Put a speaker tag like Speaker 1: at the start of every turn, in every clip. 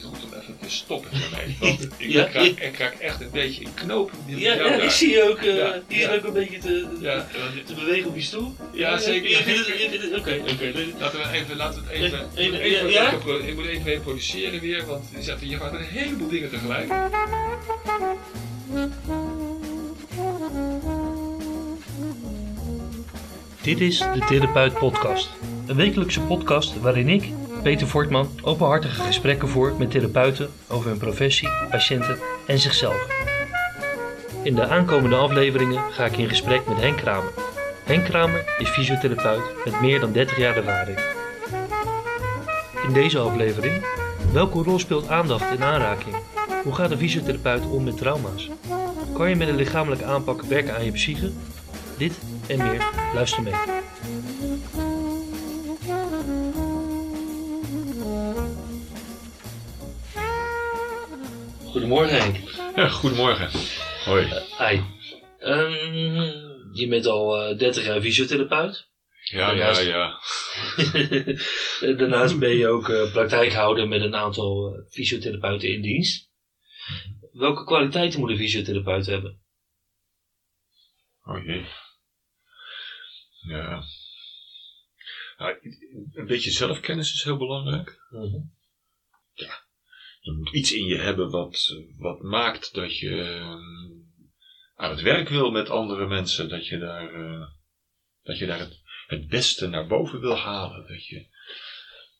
Speaker 1: vind het goed om even te stoppen hiermee. Want ik,
Speaker 2: Ja,
Speaker 1: krijg,
Speaker 2: ja.
Speaker 1: ik echt een beetje een knoop. in
Speaker 2: Ja, ik zie je ook eh,
Speaker 1: Ja,
Speaker 2: hier
Speaker 1: ja.
Speaker 2: ook een beetje te,
Speaker 1: Ja,
Speaker 2: te bewegen op je stoel.
Speaker 1: Ja, zeker.
Speaker 2: Oké, oké.
Speaker 1: Laten we even, laten we het even,
Speaker 2: Even-
Speaker 1: ik moet
Speaker 2: even-
Speaker 1: even,
Speaker 2: ja?
Speaker 1: even pro- ik moet even reproduceren weer, want je zegt, je gaat een heleboel dingen tegelijk.
Speaker 2: Dit is de Therapeut Podcast. Een wekelijkse podcast waarin ik, Peter Voortman, openhartige gesprekken voer met therapeuten over hun professie, patiënten en zichzelf. In de aankomende afleveringen ga ik in gesprek met Henk Kramer. Henk Kramer is fysiotherapeut met meer dan 30 jaar ervaring. In deze aflevering, welke rol speelt aandacht en aanraking? Hoe gaat een fysiotherapeut om met trauma's? Kan je met een lichamelijke aanpak werken aan je psyche? Dit en meer, luister mee. Goedemorgen Henk.
Speaker 1: Ja, goedemorgen. Hoi.
Speaker 2: Hi. Ehm, je bent al eh, 30 jaar fysiotherapeut.
Speaker 1: Ja, ja,
Speaker 2: daarnaast-
Speaker 1: ja.
Speaker 2: Daarnaast ben je ook eh, praktijkhouder met een aantal fysiotherapeuten in dienst. Welke kwaliteiten moet een fysiotherapeut hebben?
Speaker 1: Oh jee. Ja. Nou, een beetje zelfkennis is heel belangrijk. Je moet iets in je hebben wat, wat maakt dat je eh, aan het werk wil met andere mensen. Dat je daar, eh, dat je daar het, het beste naar boven wil halen. Dat je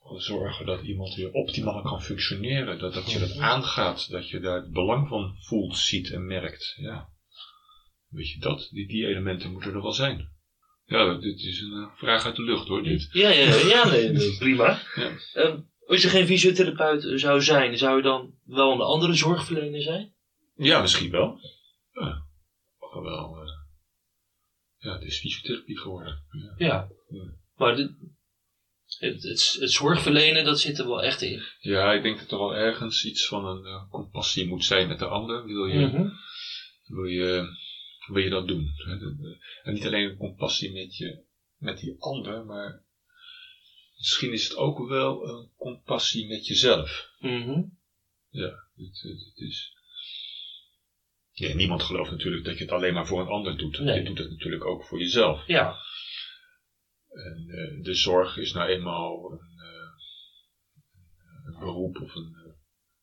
Speaker 1: wil zorgen dat iemand weer optimaal kan functioneren. Dat, dat je dat aangaat. Dat je daar het belang van voelt, ziet en merkt. Ja. Weet je dat? Die, die elementen moeten er wel zijn. Ja, dit is een eh, vraag uit de lucht hoor. Dit.
Speaker 2: Ja, ja, ja nee, prima.
Speaker 1: Ja.
Speaker 2: Ehm, als je geen fysiotherapeut zou zijn, zou je dan wel een andere zorgverlener zijn?
Speaker 1: Ja, misschien wel. Ja, wel. eh, ja, het is fysiotherapie geworden. Ja.
Speaker 2: Ja.
Speaker 1: Ja.
Speaker 2: Maar de, het, het, het zorgverlenen, dat zit er wel echt in.
Speaker 1: ja, ik denk dat er wel ergens iets van een eh, compassie moet zijn met de ander. Wil je,
Speaker 2: Mhm.
Speaker 1: wil je, wil je dat doen? hè? En niet alleen een compassie met, je, met die ander, maar misschien is het ook wel een compassie met jezelf.
Speaker 2: Mhm.
Speaker 1: Ja, het, het, is. Ja, niemand gelooft natuurlijk dat je het alleen maar voor een ander doet.
Speaker 2: Nee.
Speaker 1: Je doet het natuurlijk ook voor jezelf.
Speaker 2: Ja.
Speaker 1: En eh, de zorg is nou eenmaal een, eh, een beroep of een eh,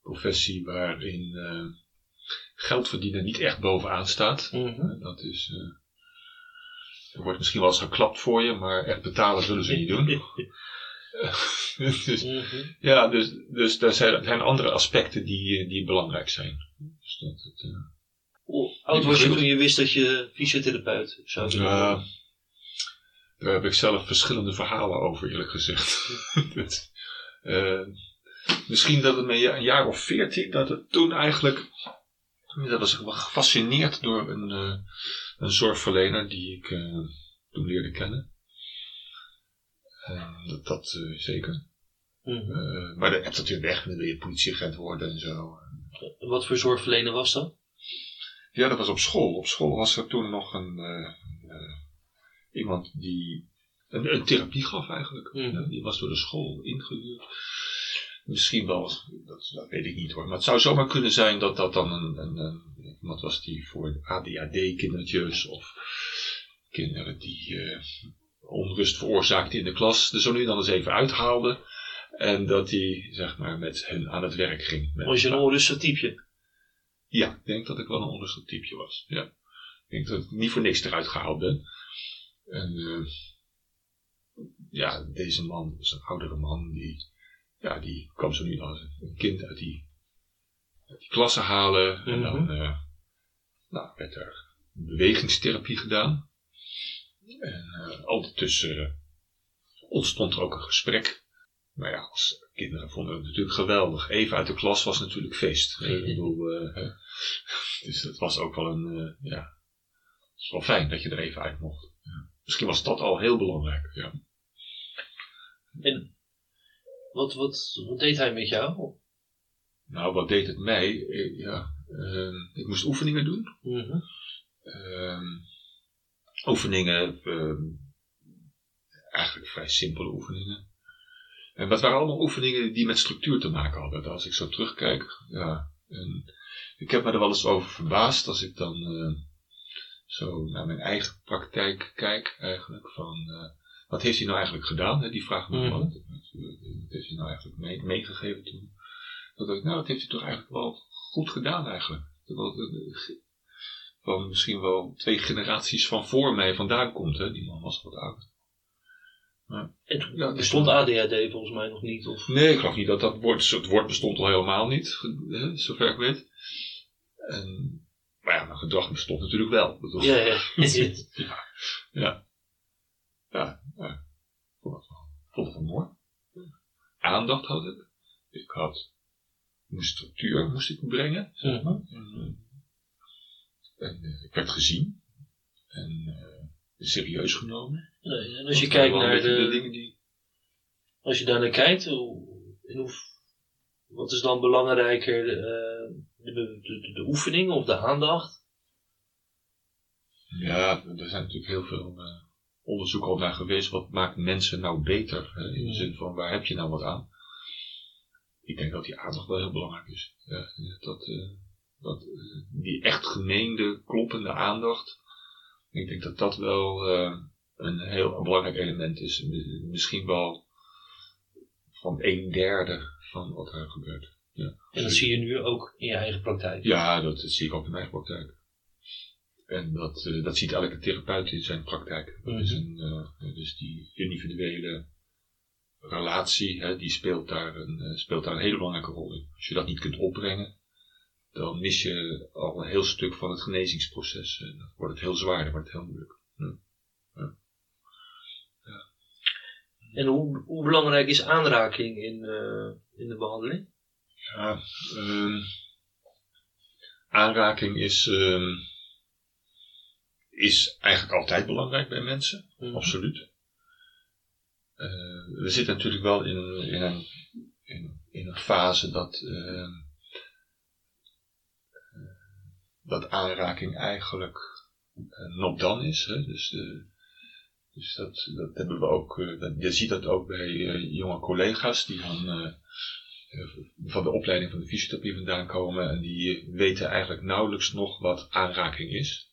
Speaker 1: professie waarin geld verdienen niet echt bovenaan staat.
Speaker 2: Mhm.
Speaker 1: Dat is. er wordt misschien wel eens geklapt voor je, maar echt betalen zullen ze niet doen. dus,
Speaker 2: Mhm.
Speaker 1: ja, dus, dus er zijn, er zijn andere aspecten die, die belangrijk zijn. Dus dat het,
Speaker 2: Hoe oud was je toen je wist dat je fysiotherapeut zou worden?
Speaker 1: daar heb ik zelf verschillende verhalen over, eerlijk gezegd. Dus, eh, misschien dat het me een jaar of veertien, dat het toen eigenlijk. Dat was ik wel gefascineerd door een, eh, een zorgverlener die ik toen leerde kennen. En dat, dat eh, zeker.
Speaker 2: Mhm.
Speaker 1: Eh, maar dat hebt natuurlijk weg, dan wil je politieagent worden en zo.
Speaker 2: Wat voor zorgverlener was dat?
Speaker 1: Ja, dat was op school. Op school was er toen nog een, eh, eh, iemand die een, een therapie gaf eigenlijk.
Speaker 2: Mhm.
Speaker 1: Ja, die was door de school ingehuurd. Misschien wel, dat, dat weet ik niet hoor. Maar het zou zomaar kunnen zijn dat dat dan een, een, een iemand was die voor ADHD-kindertjes of kinderen die eh, onrust veroorzaakten in de klas, er zo nu dan eens even uithaalde. En dat die, zeg maar, met hen aan het werk ging.
Speaker 2: Was je een onrustig typeje?
Speaker 1: ja, ik denk dat ik wel een onrustig typeje was. Ja. Ik denk dat ik niet voor niks eruit gehaald ben. En eh, ja, deze man was een oudere man. Die, ja, die kwam zo nu als een kind uit die, uit die klasse halen. En dan
Speaker 2: Mhm.
Speaker 1: eh, nou, werd er bewegingstherapie gedaan. En eh ondertussen eh, ontstond er ook een gesprek. Maar ja, als kinderen vonden het natuurlijk geweldig. Even uit de klas was natuurlijk feest. Ik bedoel, eh, dus dat was ook wel een, ja, het is wel fijn dat je er even uit mocht. Ja. Misschien was dat al heel belangrijk. Ja.
Speaker 2: En wat, wat, wat deed hij met jou?
Speaker 1: Nou, wat deed het mij? Ja, ehm, ik moest oefeningen doen.
Speaker 2: Mhm.
Speaker 1: Ehm, oefeningen, ehm, eigenlijk vrij simpele oefeningen. En dat waren allemaal oefeningen die met structuur te maken hadden. Als ik zo terugkijk, ja. En ik heb me er wel eens over verbaasd als ik dan uh, zo naar mijn eigen praktijk kijk, eigenlijk. Van, uh, wat heeft hij nou eigenlijk gedaan? Hè? Die vraag me mm -hmm. wat, wat heeft hij nou eigenlijk mee, meegegeven toen? Dat dacht ik, nou, dat heeft hij toch eigenlijk wel goed gedaan eigenlijk. Terwijl misschien wel twee generaties van voor mij vandaan komt. Hè? Die man was wat ouder.
Speaker 2: Maar, en ja, bestond ADHD volgens mij nog niet? Of?
Speaker 1: Nee, ik geloof niet dat dat woord, het woord bestond al helemaal niet, hè, zover ik weet. En, maar ja, mijn gedrag bestond natuurlijk wel. Bedoel,
Speaker 2: ja, ja, is het.
Speaker 1: ja, ja. Ja, vond het wel, vond het wel mooi. Aandacht had ik. Ik had een structuur moest ik brengen. Zeg maar. en, en uh, ik werd gezien. En uh, serieus genomen.
Speaker 2: Nee, en als je kijkt naar de, de, dingen die... Als je daar naar kijkt, in hoe, wat is dan belangrijker, de, de, de, de oefening of de aandacht?
Speaker 1: Ja, er zijn natuurlijk heel veel uh, onderzoek al naar geweest. Wat maakt mensen nou beter? Hè? In de zin van, waar heb je nou wat aan? Ik denk dat die aandacht wel heel belangrijk is. Ja, dat, uh, dat uh, die echt gemeende, kloppende aandacht. Ik denk dat dat wel een heel belangrijk element is. Misschien wel van een derde van wat er gebeurt. Ja,
Speaker 2: en dat zie je nu ook in je eigen praktijk?
Speaker 1: Ja, dat zie ik ook in mijn eigen praktijk. En dat, uh, dat ziet elke therapeut in zijn praktijk. Dat is een, uh, dus die individuele relatie, hè, die speelt daar, een, speelt daar een hele belangrijke rol in. Als je dat niet kunt opbrengen, dan mis je al een heel stuk van het genezingsproces. En dan wordt het heel zwaar, dan wordt het heel moeilijk. Ja. Ja.
Speaker 2: En hoe, hoe belangrijk is aanraking in, in de behandeling?
Speaker 1: Ja, um, aanraking is, um, is eigenlijk altijd belangrijk bij mensen, mm -hmm. absoluut. Uh, we zitten natuurlijk wel in, in, een, in, in een fase dat, uh, dat aanraking eigenlijk uh, not done is. Hè? Dus, dus dat, dat hebben we ook, dat, je ziet dat ook bij jonge collega's die dan van de opleiding van de fysiotherapie vandaan komen en die weten eigenlijk nauwelijks nog wat aanraking is.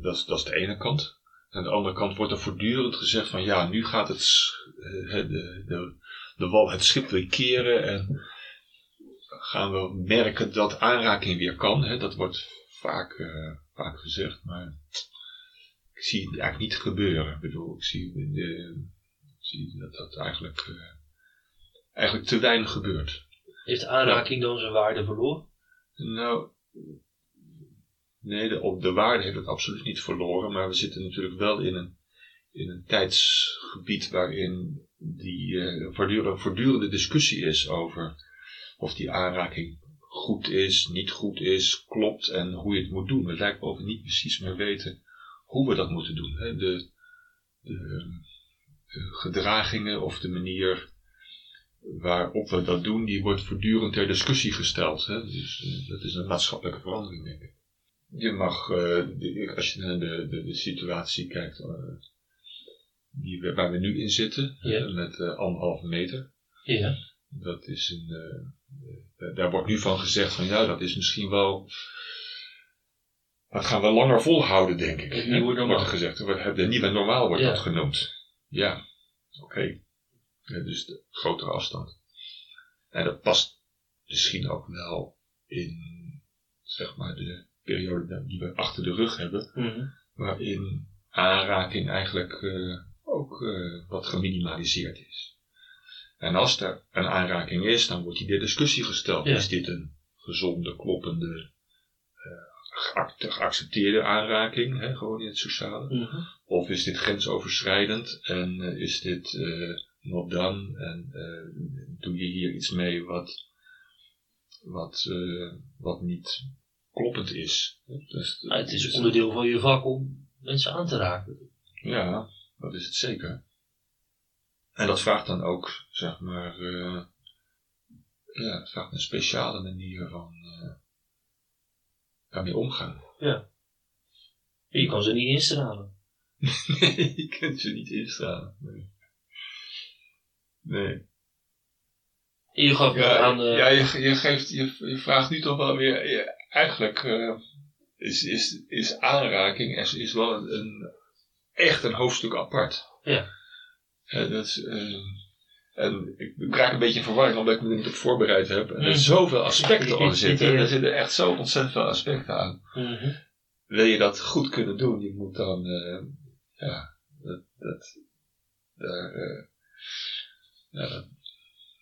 Speaker 1: Dat, is dat is de ene kant. Aan de andere kant wordt er voortdurend gezegd van ja, nu gaat het, de, de, de wal, het schip weer keren en gaan we merken dat aanraking weer kan. Hè? Dat wordt vaak, uh, vaak gezegd, maar ik zie het eigenlijk niet gebeuren. Ik bedoel, ik zie, de, ik zie dat dat eigenlijk uh, eigenlijk te weinig gebeurt.
Speaker 2: Heeft aanraking dan zijn waarde verloren?
Speaker 1: Nou, nee, de, op de waarde heeft het absoluut niet verloren, maar we zitten natuurlijk wel in een, in een tijdsgebied waarin die voortdurende, voortdurende discussie is over of die aanraking goed is, niet goed is, klopt en hoe je het moet doen. We lijken over niet precies meer weten hoe we dat moeten doen. Hè? De, de, de gedragingen of de manier waarop we dat doen, die wordt voortdurend ter discussie gesteld. Hè? Dus uh, dat is een maatschappelijke verandering, denk ik. Je mag, uh, de, als je naar de, de, de situatie kijkt uh, die we, waar we nu in zitten, ja. met anderhalve meter. Dat is een, daar wordt nu van gezegd van ja, dat is misschien wel, dat gaan we langer volhouden, denk ik.
Speaker 2: Het nieuwe normaal.
Speaker 1: Wordt gezegd, de nieuwe normaal wordt ja. dat genoemd. Ja, oké. Okay. Ja, dus de grotere afstand. En dat past misschien ook wel in, zeg maar, de periode die we achter de rug hebben,
Speaker 2: mm -hmm.
Speaker 1: waarin aanraking eigenlijk uh, ook uh, wat geminimaliseerd is. En als er een aanraking is, dan wordt die de discussie gesteld. Ja. Is dit een gezonde, kloppende, uh, geaccepteerde aanraking, hè, gewoon in het sociale?
Speaker 2: Mm -hmm.
Speaker 1: Of is dit grensoverschrijdend en is dit not done en uh, doe je hier iets mee wat, wat, uh, wat niet kloppend is.
Speaker 2: Dus, nou, het is dus onderdeel van je vak om mensen aan te raken.
Speaker 1: Ja, dat is het zeker. En dat vraagt dan ook, zeg maar, uh, ja, het vraagt een speciale manier van daarmee omgaan.
Speaker 2: Ja. Je kan ze niet instralen.
Speaker 1: nee, je kunt ze niet instralen. Nee. Nee.
Speaker 2: Je gaf
Speaker 1: Ja,
Speaker 2: aan... eh,
Speaker 1: ja je, je, geeft, je, je vraagt nu toch wel weer. je- eigenlijk eh, is, is, is aanraking is, is wel een, een- echt een hoofdstuk apart.
Speaker 2: Ja.
Speaker 1: Dat is, eh, en ik raak een beetje in verwarring omdat ik me er niet op voorbereid heb. En er
Speaker 2: Mhm.
Speaker 1: zoveel aspecten aan zitten. Er zitten echt zo ontzettend veel aspecten aan.
Speaker 2: mhm.
Speaker 1: Wil je dat goed kunnen doen, je moet dan. eh, ja, dat. dat daar, eh, ja, dat-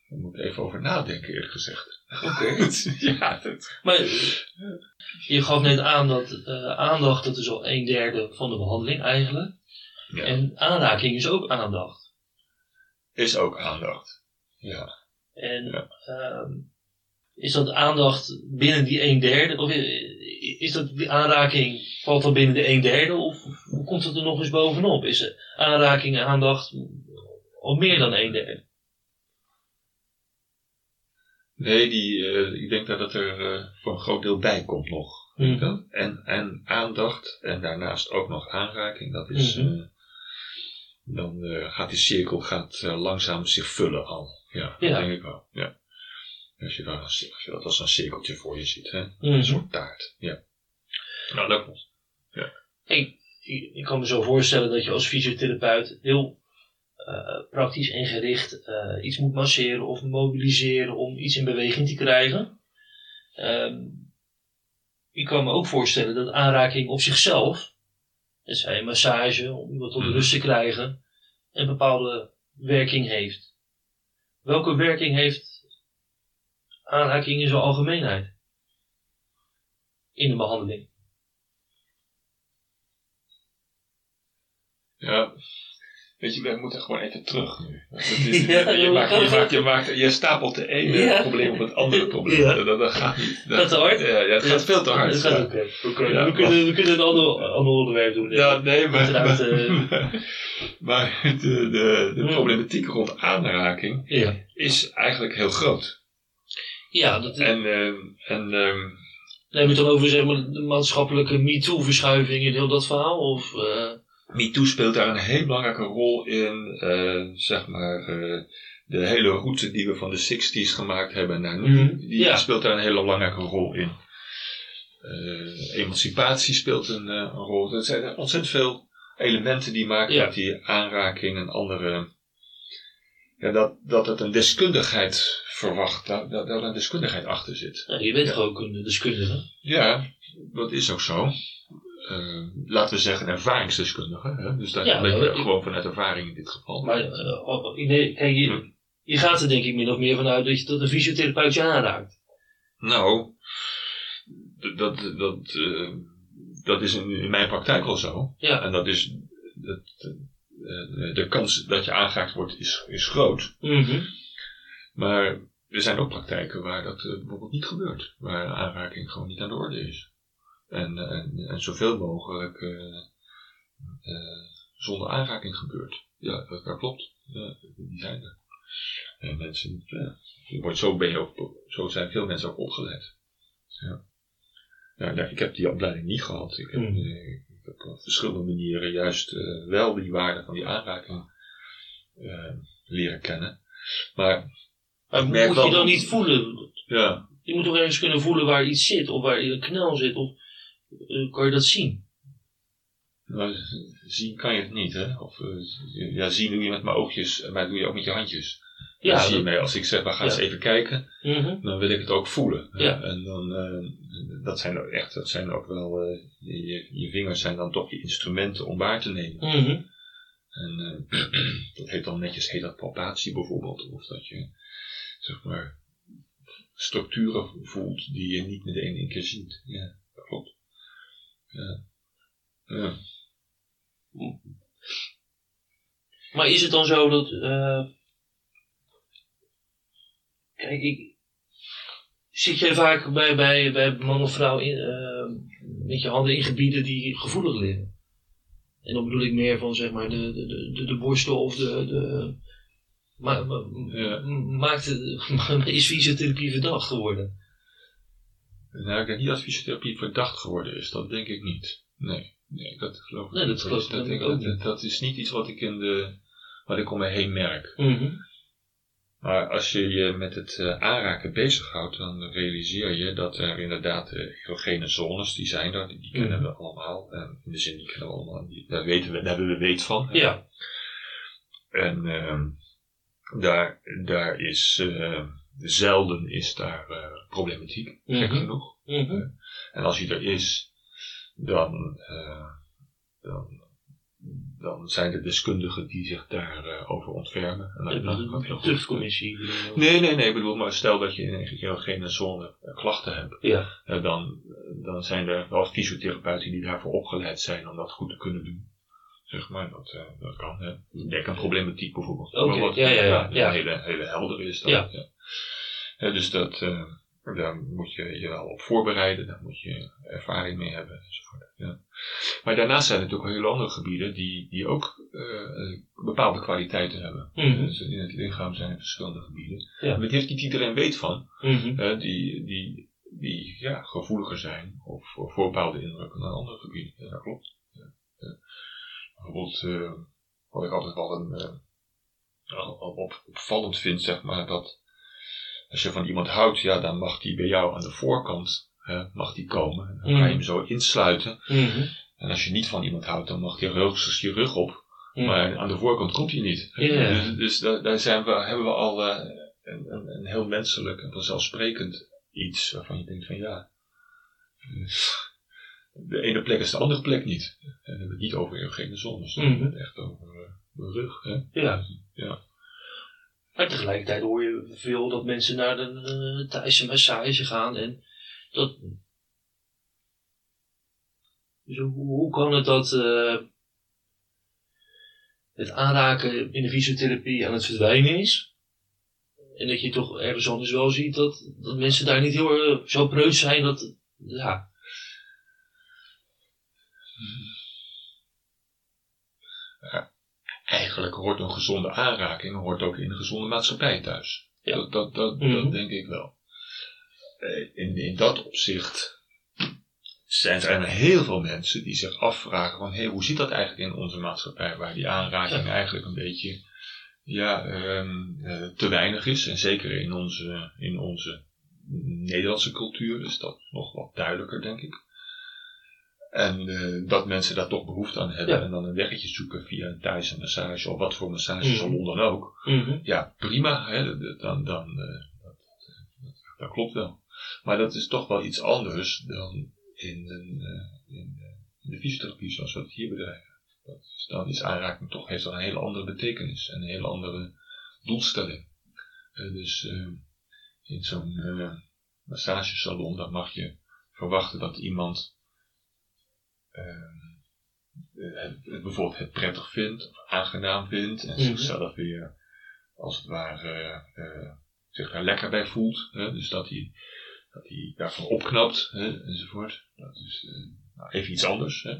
Speaker 1: daar moet ik even over nadenken, eerlijk gezegd.
Speaker 2: Oké.
Speaker 1: ja, dat,
Speaker 2: Maar je gaf net aan dat aandacht, dat is al een derde van de behandeling eigenlijk.
Speaker 1: Ja.
Speaker 2: En aanraking is ook aandacht.
Speaker 1: Is ook aandacht. Ja.
Speaker 2: En
Speaker 1: Ja.
Speaker 2: ehm, is dat aandacht binnen die een derde? Of is dat die aanraking, valt dat binnen de een derde? Of hoe komt het er nog eens bovenop? Is aanraking en aandacht al meer dan een derde?
Speaker 1: Nee, die, eh, ik denk dat het er eh, voor een groot deel bij komt nog.
Speaker 2: Mhm.
Speaker 1: En, en aandacht en daarnaast ook nog aanraking. Dat is,
Speaker 2: Mhm.
Speaker 1: eh, dan eh, gaat die cirkel gaat, eh, langzaam zich vullen al. Ja,
Speaker 2: Ja.
Speaker 1: dat denk ik wel. Ja. Als, je daar, als je dat als een cirkeltje voor je ziet. Hè?
Speaker 2: Mhm.
Speaker 1: Een soort taart. Ja. Nou, dat klopt.
Speaker 2: Ik, ik, ik kan me zo voorstellen dat je als fysiotherapeut heel eh, praktisch en gericht eh, iets moet masseren of mobiliseren om iets in beweging te krijgen. Ehm, ik kan me ook voorstellen dat aanraking op zichzelf, het zij een massage om iemand tot rust te krijgen, een bepaalde werking heeft. Welke werking heeft aanraking in zijn algemeenheid in de behandeling?
Speaker 1: Ja. Weet je, we moeten gewoon even terug nu. Dat is,
Speaker 2: Ja,
Speaker 1: je, maakt,
Speaker 2: we
Speaker 1: je, maakt, je, maakt, je stapelt de ene
Speaker 2: Ja.
Speaker 1: probleem op het andere probleem.
Speaker 2: Ja.
Speaker 1: Dat, dat gaat niet.
Speaker 2: Gaat te hard?
Speaker 1: Ja, het gaat veel te hard.
Speaker 2: Dat gaat. Oké,
Speaker 1: Ja,
Speaker 2: we, kunnen, we kunnen een ander, ander onderwerp doen.
Speaker 1: Ja, nee, maar, maar, maar de, de, de
Speaker 2: Hmm.
Speaker 1: problematiek rond aanraking is eigenlijk heel groot.
Speaker 2: ja, dat
Speaker 1: En, ehm, en ehm,
Speaker 2: neem het dan over zeg maar, de maatschappelijke MeToo-verschuiving in heel dat verhaal? Of, eh,
Speaker 1: MeToo speelt daar een heel belangrijke rol in. eh, zeg maar, eh, de hele route die we van de 60s gemaakt hebben naar nu,
Speaker 2: Mhm,
Speaker 1: die
Speaker 2: ja.
Speaker 1: speelt daar een hele belangrijke rol in. Eh, emancipatie speelt een, een rol. Er zijn ontzettend veel elementen die maken
Speaker 2: Ja.
Speaker 1: dat die aanraking en andere. Ja, dat, dat het een deskundigheid verwacht, dat, dat, dat er een deskundigheid achter zit.
Speaker 2: je bent
Speaker 1: Ja.
Speaker 2: gewoon een deskundige.
Speaker 1: Ja, dat is ook zo. Eh, laten we zeggen, ervaringsdeskundige. Hè? Dus daar
Speaker 2: Ja,
Speaker 1: ben je gewoon vanuit ervaring in dit geval.
Speaker 2: Maar eh, oh, nee, kijk,
Speaker 1: Hm.
Speaker 2: je, je gaat er denk ik min of meer vanuit dat, je, dat een fysiotherapeut je aanraakt.
Speaker 1: Nou, dat, dat, eh, dat is in, in mijn praktijk al zo.
Speaker 2: Ja.
Speaker 1: En dat is, dat, de kans dat je aangeraakt wordt is, is groot.
Speaker 2: Mhm.
Speaker 1: Maar er zijn ook praktijken waar dat bijvoorbeeld niet gebeurt. Waar aanraking gewoon niet aan de orde is. En, en, en zoveel mogelijk eh, eh, zonder aanraking gebeurt. Ja, dat, dat klopt. Ja, die zijn er. En mensen, ja, je wordt zo, ben je ook, zo zijn veel mensen ook opgeleid. Ja. Ja, nou, ik heb die opleiding niet gehad. Ik heb,
Speaker 2: Hmm.
Speaker 1: eh, ik heb op verschillende manieren juist eh, wel die waarde van die aanraking eh, leren kennen. Maar
Speaker 2: moet je dan
Speaker 1: dat-
Speaker 2: niet voelen?
Speaker 1: ja,
Speaker 2: Je moet toch ergens kunnen voelen waar iets zit, of waar een knel zit, of eh, kan je dat zien?
Speaker 1: nou, zien kan je het niet, hè? Of, eh, ja, zien doe je met mijn oogjes, maar doe je ook met je handjes. Ja, zie je
Speaker 2: dat-
Speaker 1: mee. Als ik zeg, we gaan
Speaker 2: Ja.
Speaker 1: eens even kijken,
Speaker 2: Mhm.
Speaker 1: dan wil ik het ook voelen.
Speaker 2: Ja.
Speaker 1: En dan, eh, dat zijn ook echt, dat zijn ook wel, je, je vingers zijn dan toch je instrumenten om waar te nemen.
Speaker 2: Mhm.
Speaker 1: En dat heet dan netjes, heet dat palpatie bijvoorbeeld. Of dat je, zeg maar, structuren voelt die je niet meteen in één keer ziet. Ja, dat klopt. Ja. Ja.
Speaker 2: Maar is het dan zo dat. eh, kijk, ik. Zit jij vaak bij, bij, bij man of vrouw in, eh, met je handen in gebieden die gevoelig liggen? En dan bedoel ik meer van zeg maar de, de, de, de, borstel of de. de ma, ma-
Speaker 1: Ja.
Speaker 2: maakt het, is fysiotherapie verdacht geworden?
Speaker 1: Nou, ik denk niet dat fysiotherapie verdacht geworden is. Dat denk ik niet. Nee, nee dat geloof ik
Speaker 2: Nee, dat
Speaker 1: niet.
Speaker 2: ik
Speaker 1: dat,
Speaker 2: ook
Speaker 1: dat,
Speaker 2: niet.
Speaker 1: dat is niet iets wat ik in de, wat ik om me heen merk.
Speaker 2: Mhm.
Speaker 1: Maar als je je met het uh, aanraken bezighoudt, dan realiseer je dat er inderdaad uh, erogene zones, die zijn er, die, die kennen we allemaal. En in de zin, die kennen we allemaal, die, daar, weten we, daar hebben we weet van.
Speaker 2: Ja.
Speaker 1: En uh, daar, daar is, uh, zelden is daar uh, problematiek, gek
Speaker 2: Mhm.
Speaker 1: genoeg.
Speaker 2: Mhm.
Speaker 1: En als die er is, dan, dan, dan zijn er deskundigen die zich daarover over ontfermen. En dan, dan.
Speaker 2: TUF-commissie. bedoel-
Speaker 1: Nee, nee, nee, ik bedoel, maar stel dat je in een erogene zone eh, klachten hebt,
Speaker 2: Ja.
Speaker 1: eh, dan, dan zijn er wel fysiotherapeuten die daarvoor opgeleid zijn om dat goed te kunnen doen. Zeg maar, dat, eh, dat kan. Hè. Denk aan problematiek bijvoorbeeld. Wat,
Speaker 2: ja, ja, ja, ja.
Speaker 1: Hele, hele helder is dat.
Speaker 2: Ja.
Speaker 1: Ja, dus dat, eh, daar moet je je wel op voorbereiden, daar moet je ervaring mee hebben enzovoort. Ja. Maar daarnaast zijn er natuurlijk ook hele andere gebieden die, die ook eh, bepaalde kwaliteiten hebben.
Speaker 2: Mhm.
Speaker 1: Dus in het lichaam zijn er verschillende gebieden.
Speaker 2: Ja.
Speaker 1: Maar heeft niet iedereen weet van,
Speaker 2: Mhm.
Speaker 1: die, die, die ja, gevoeliger zijn of voor, voor bepaalde indrukken dan andere gebieden. Ja, dat klopt. Ja. Ja. Bijvoorbeeld, eh, wat ik altijd wel een, op, opvallend vind, zeg maar, dat als je van iemand houdt, ja, dan mag die bij jou aan de voorkant hè, mag die komen. En dan ga je hem zo insluiten.
Speaker 2: Mhm.
Speaker 1: En als je niet van iemand houdt, dan mag die hoogstens je rug op.
Speaker 2: Ja.
Speaker 1: Maar aan de voorkant komt hij niet. Dus, dus daar, daar zijn we, hebben we al eh, een, een, een heel menselijk en vanzelfsprekend iets waarvan je denkt van ja. eh, De ene plek is de andere plek niet. En we hebben het niet over erogene zones. We hebben het echt over eh, de rug. Hè?
Speaker 2: Ja.
Speaker 1: Ja.
Speaker 2: Maar tegelijkertijd hoor je veel dat mensen naar de uh, Thaise massage gaan en dat. Dus hoe, hoe kan het dat eh, het aanraken in de fysiotherapie aan het verdwijnen is? En dat je toch ergens anders wel ziet dat, dat mensen daar niet heel erg zo preut zijn dat. Ja.
Speaker 1: Eigenlijk hoort een gezonde aanraking hoort ook in een gezonde maatschappij thuis.
Speaker 2: Ja.
Speaker 1: Dat, dat, dat,
Speaker 2: Mhm.
Speaker 1: dat denk ik wel. Eh, In, in dat opzicht zijn er heel veel mensen die zich afvragen van, hé, hoe zit dat eigenlijk in onze maatschappij, waar die aanraking
Speaker 2: Ja.
Speaker 1: eigenlijk een beetje ja, ehm, eh, te weinig is. En zeker in onze, in onze Nederlandse cultuur is dat nog wat duidelijker, denk ik. En eh, dat mensen daar toch behoefte aan hebben
Speaker 2: Ja.
Speaker 1: en dan een weggetje zoeken via een Thaise massage of wat voor massagesalon dan ook.
Speaker 2: Mhm.
Speaker 1: Ja, prima, hè, dan, dan, eh, dat, dat, dat klopt wel. Maar dat is toch wel iets anders dan in, een, eh, in, in de fysiotherapie zoals we het hier bedrijven. Dat is, dan is aanraking toch, heeft dan een hele andere betekenis en een hele andere doelstelling. Dus in zo'n massagesalon, dan mag je verwachten dat iemand het, het bijvoorbeeld het prettig vindt, of aangenaam vindt, en
Speaker 2: Mhm.
Speaker 1: zichzelf weer als het ware eh, zich daar lekker bij voelt. Hè? Dus dat hij, dat hij daarvan opknapt, hè? enzovoort. Dat is eh, nou, even iets anders. Hè?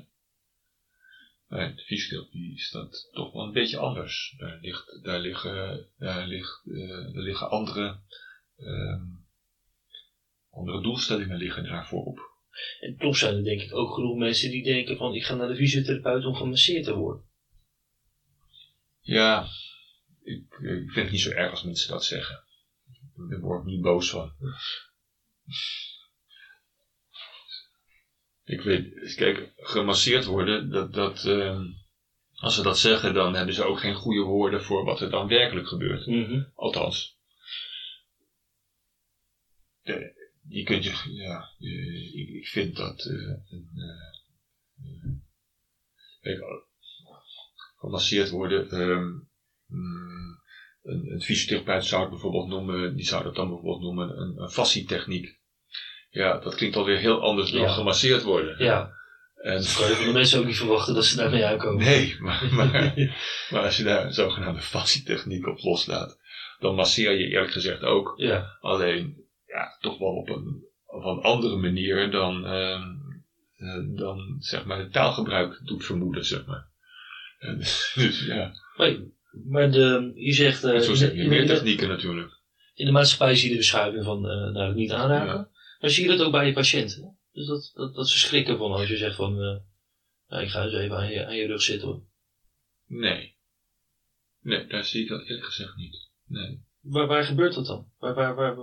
Speaker 1: Maar in de fysiotherapie is dat toch wel een beetje anders. Daar, ligt, daar, liggen, daar, ligt, eh, er liggen andere, ehm, andere doelstellingen liggen daarvoor op.
Speaker 2: En toch zijn er denk ik ook genoeg mensen die denken van ik ga naar de fysiotherapeut om gemasseerd te worden.
Speaker 1: Ja, ik, eh, ik vind het niet zo erg als mensen dat zeggen. Daar word ik niet boos van. Ik weet, kijk, gemasseerd worden, dat, dat, ehm, als ze dat zeggen, dan hebben ze ook geen goede woorden voor wat er dan werkelijk gebeurt.
Speaker 2: Mhm.
Speaker 1: Althans. De- je kunt je, ja, je- ik, ik vind dat eh, een, kijk, gemasseerd worden, ehm, mm, een, een fysiotherapeut zou het bijvoorbeeld noemen, die zou dat dan bijvoorbeeld noemen een, een fascietechniek. Ja, dat klinkt alweer heel anders dan
Speaker 2: Ja.
Speaker 1: gemasseerd worden.
Speaker 2: Ja,
Speaker 1: En,
Speaker 2: dan kan je van de mensen ook niet verwachten dat ze daarmee aankomen.
Speaker 1: Nee, maar, maar, maar als je daar een zogenaamde fascietechniek op loslaat, dan masseer je eerlijk gezegd ook.
Speaker 2: Ja,
Speaker 1: Alleen, ja, toch wel op een, op een andere manier dan, ehm, eh, dan zeg maar, het taalgebruik doet vermoeden, zeg maar. En, dus ja,
Speaker 2: maar, maar de, je zegt eh,
Speaker 1: zo
Speaker 2: in,
Speaker 1: meer technieken natuurlijk.
Speaker 2: in de maatschappij zie je de verschuiving van eh naar het niet aanraken.
Speaker 1: Ja.
Speaker 2: Maar zie je dat ook bij je patiënten? Dus dat, dat, dat ze schrikken van als je zegt van eh, nou, ik ga eens even aan je, aan je rug zitten hoor.
Speaker 1: Nee. Nee, daar zie ik dat eerlijk gezegd niet. Nee.
Speaker 2: waar, waar gebeurt dat dan? Waar, waar, waar,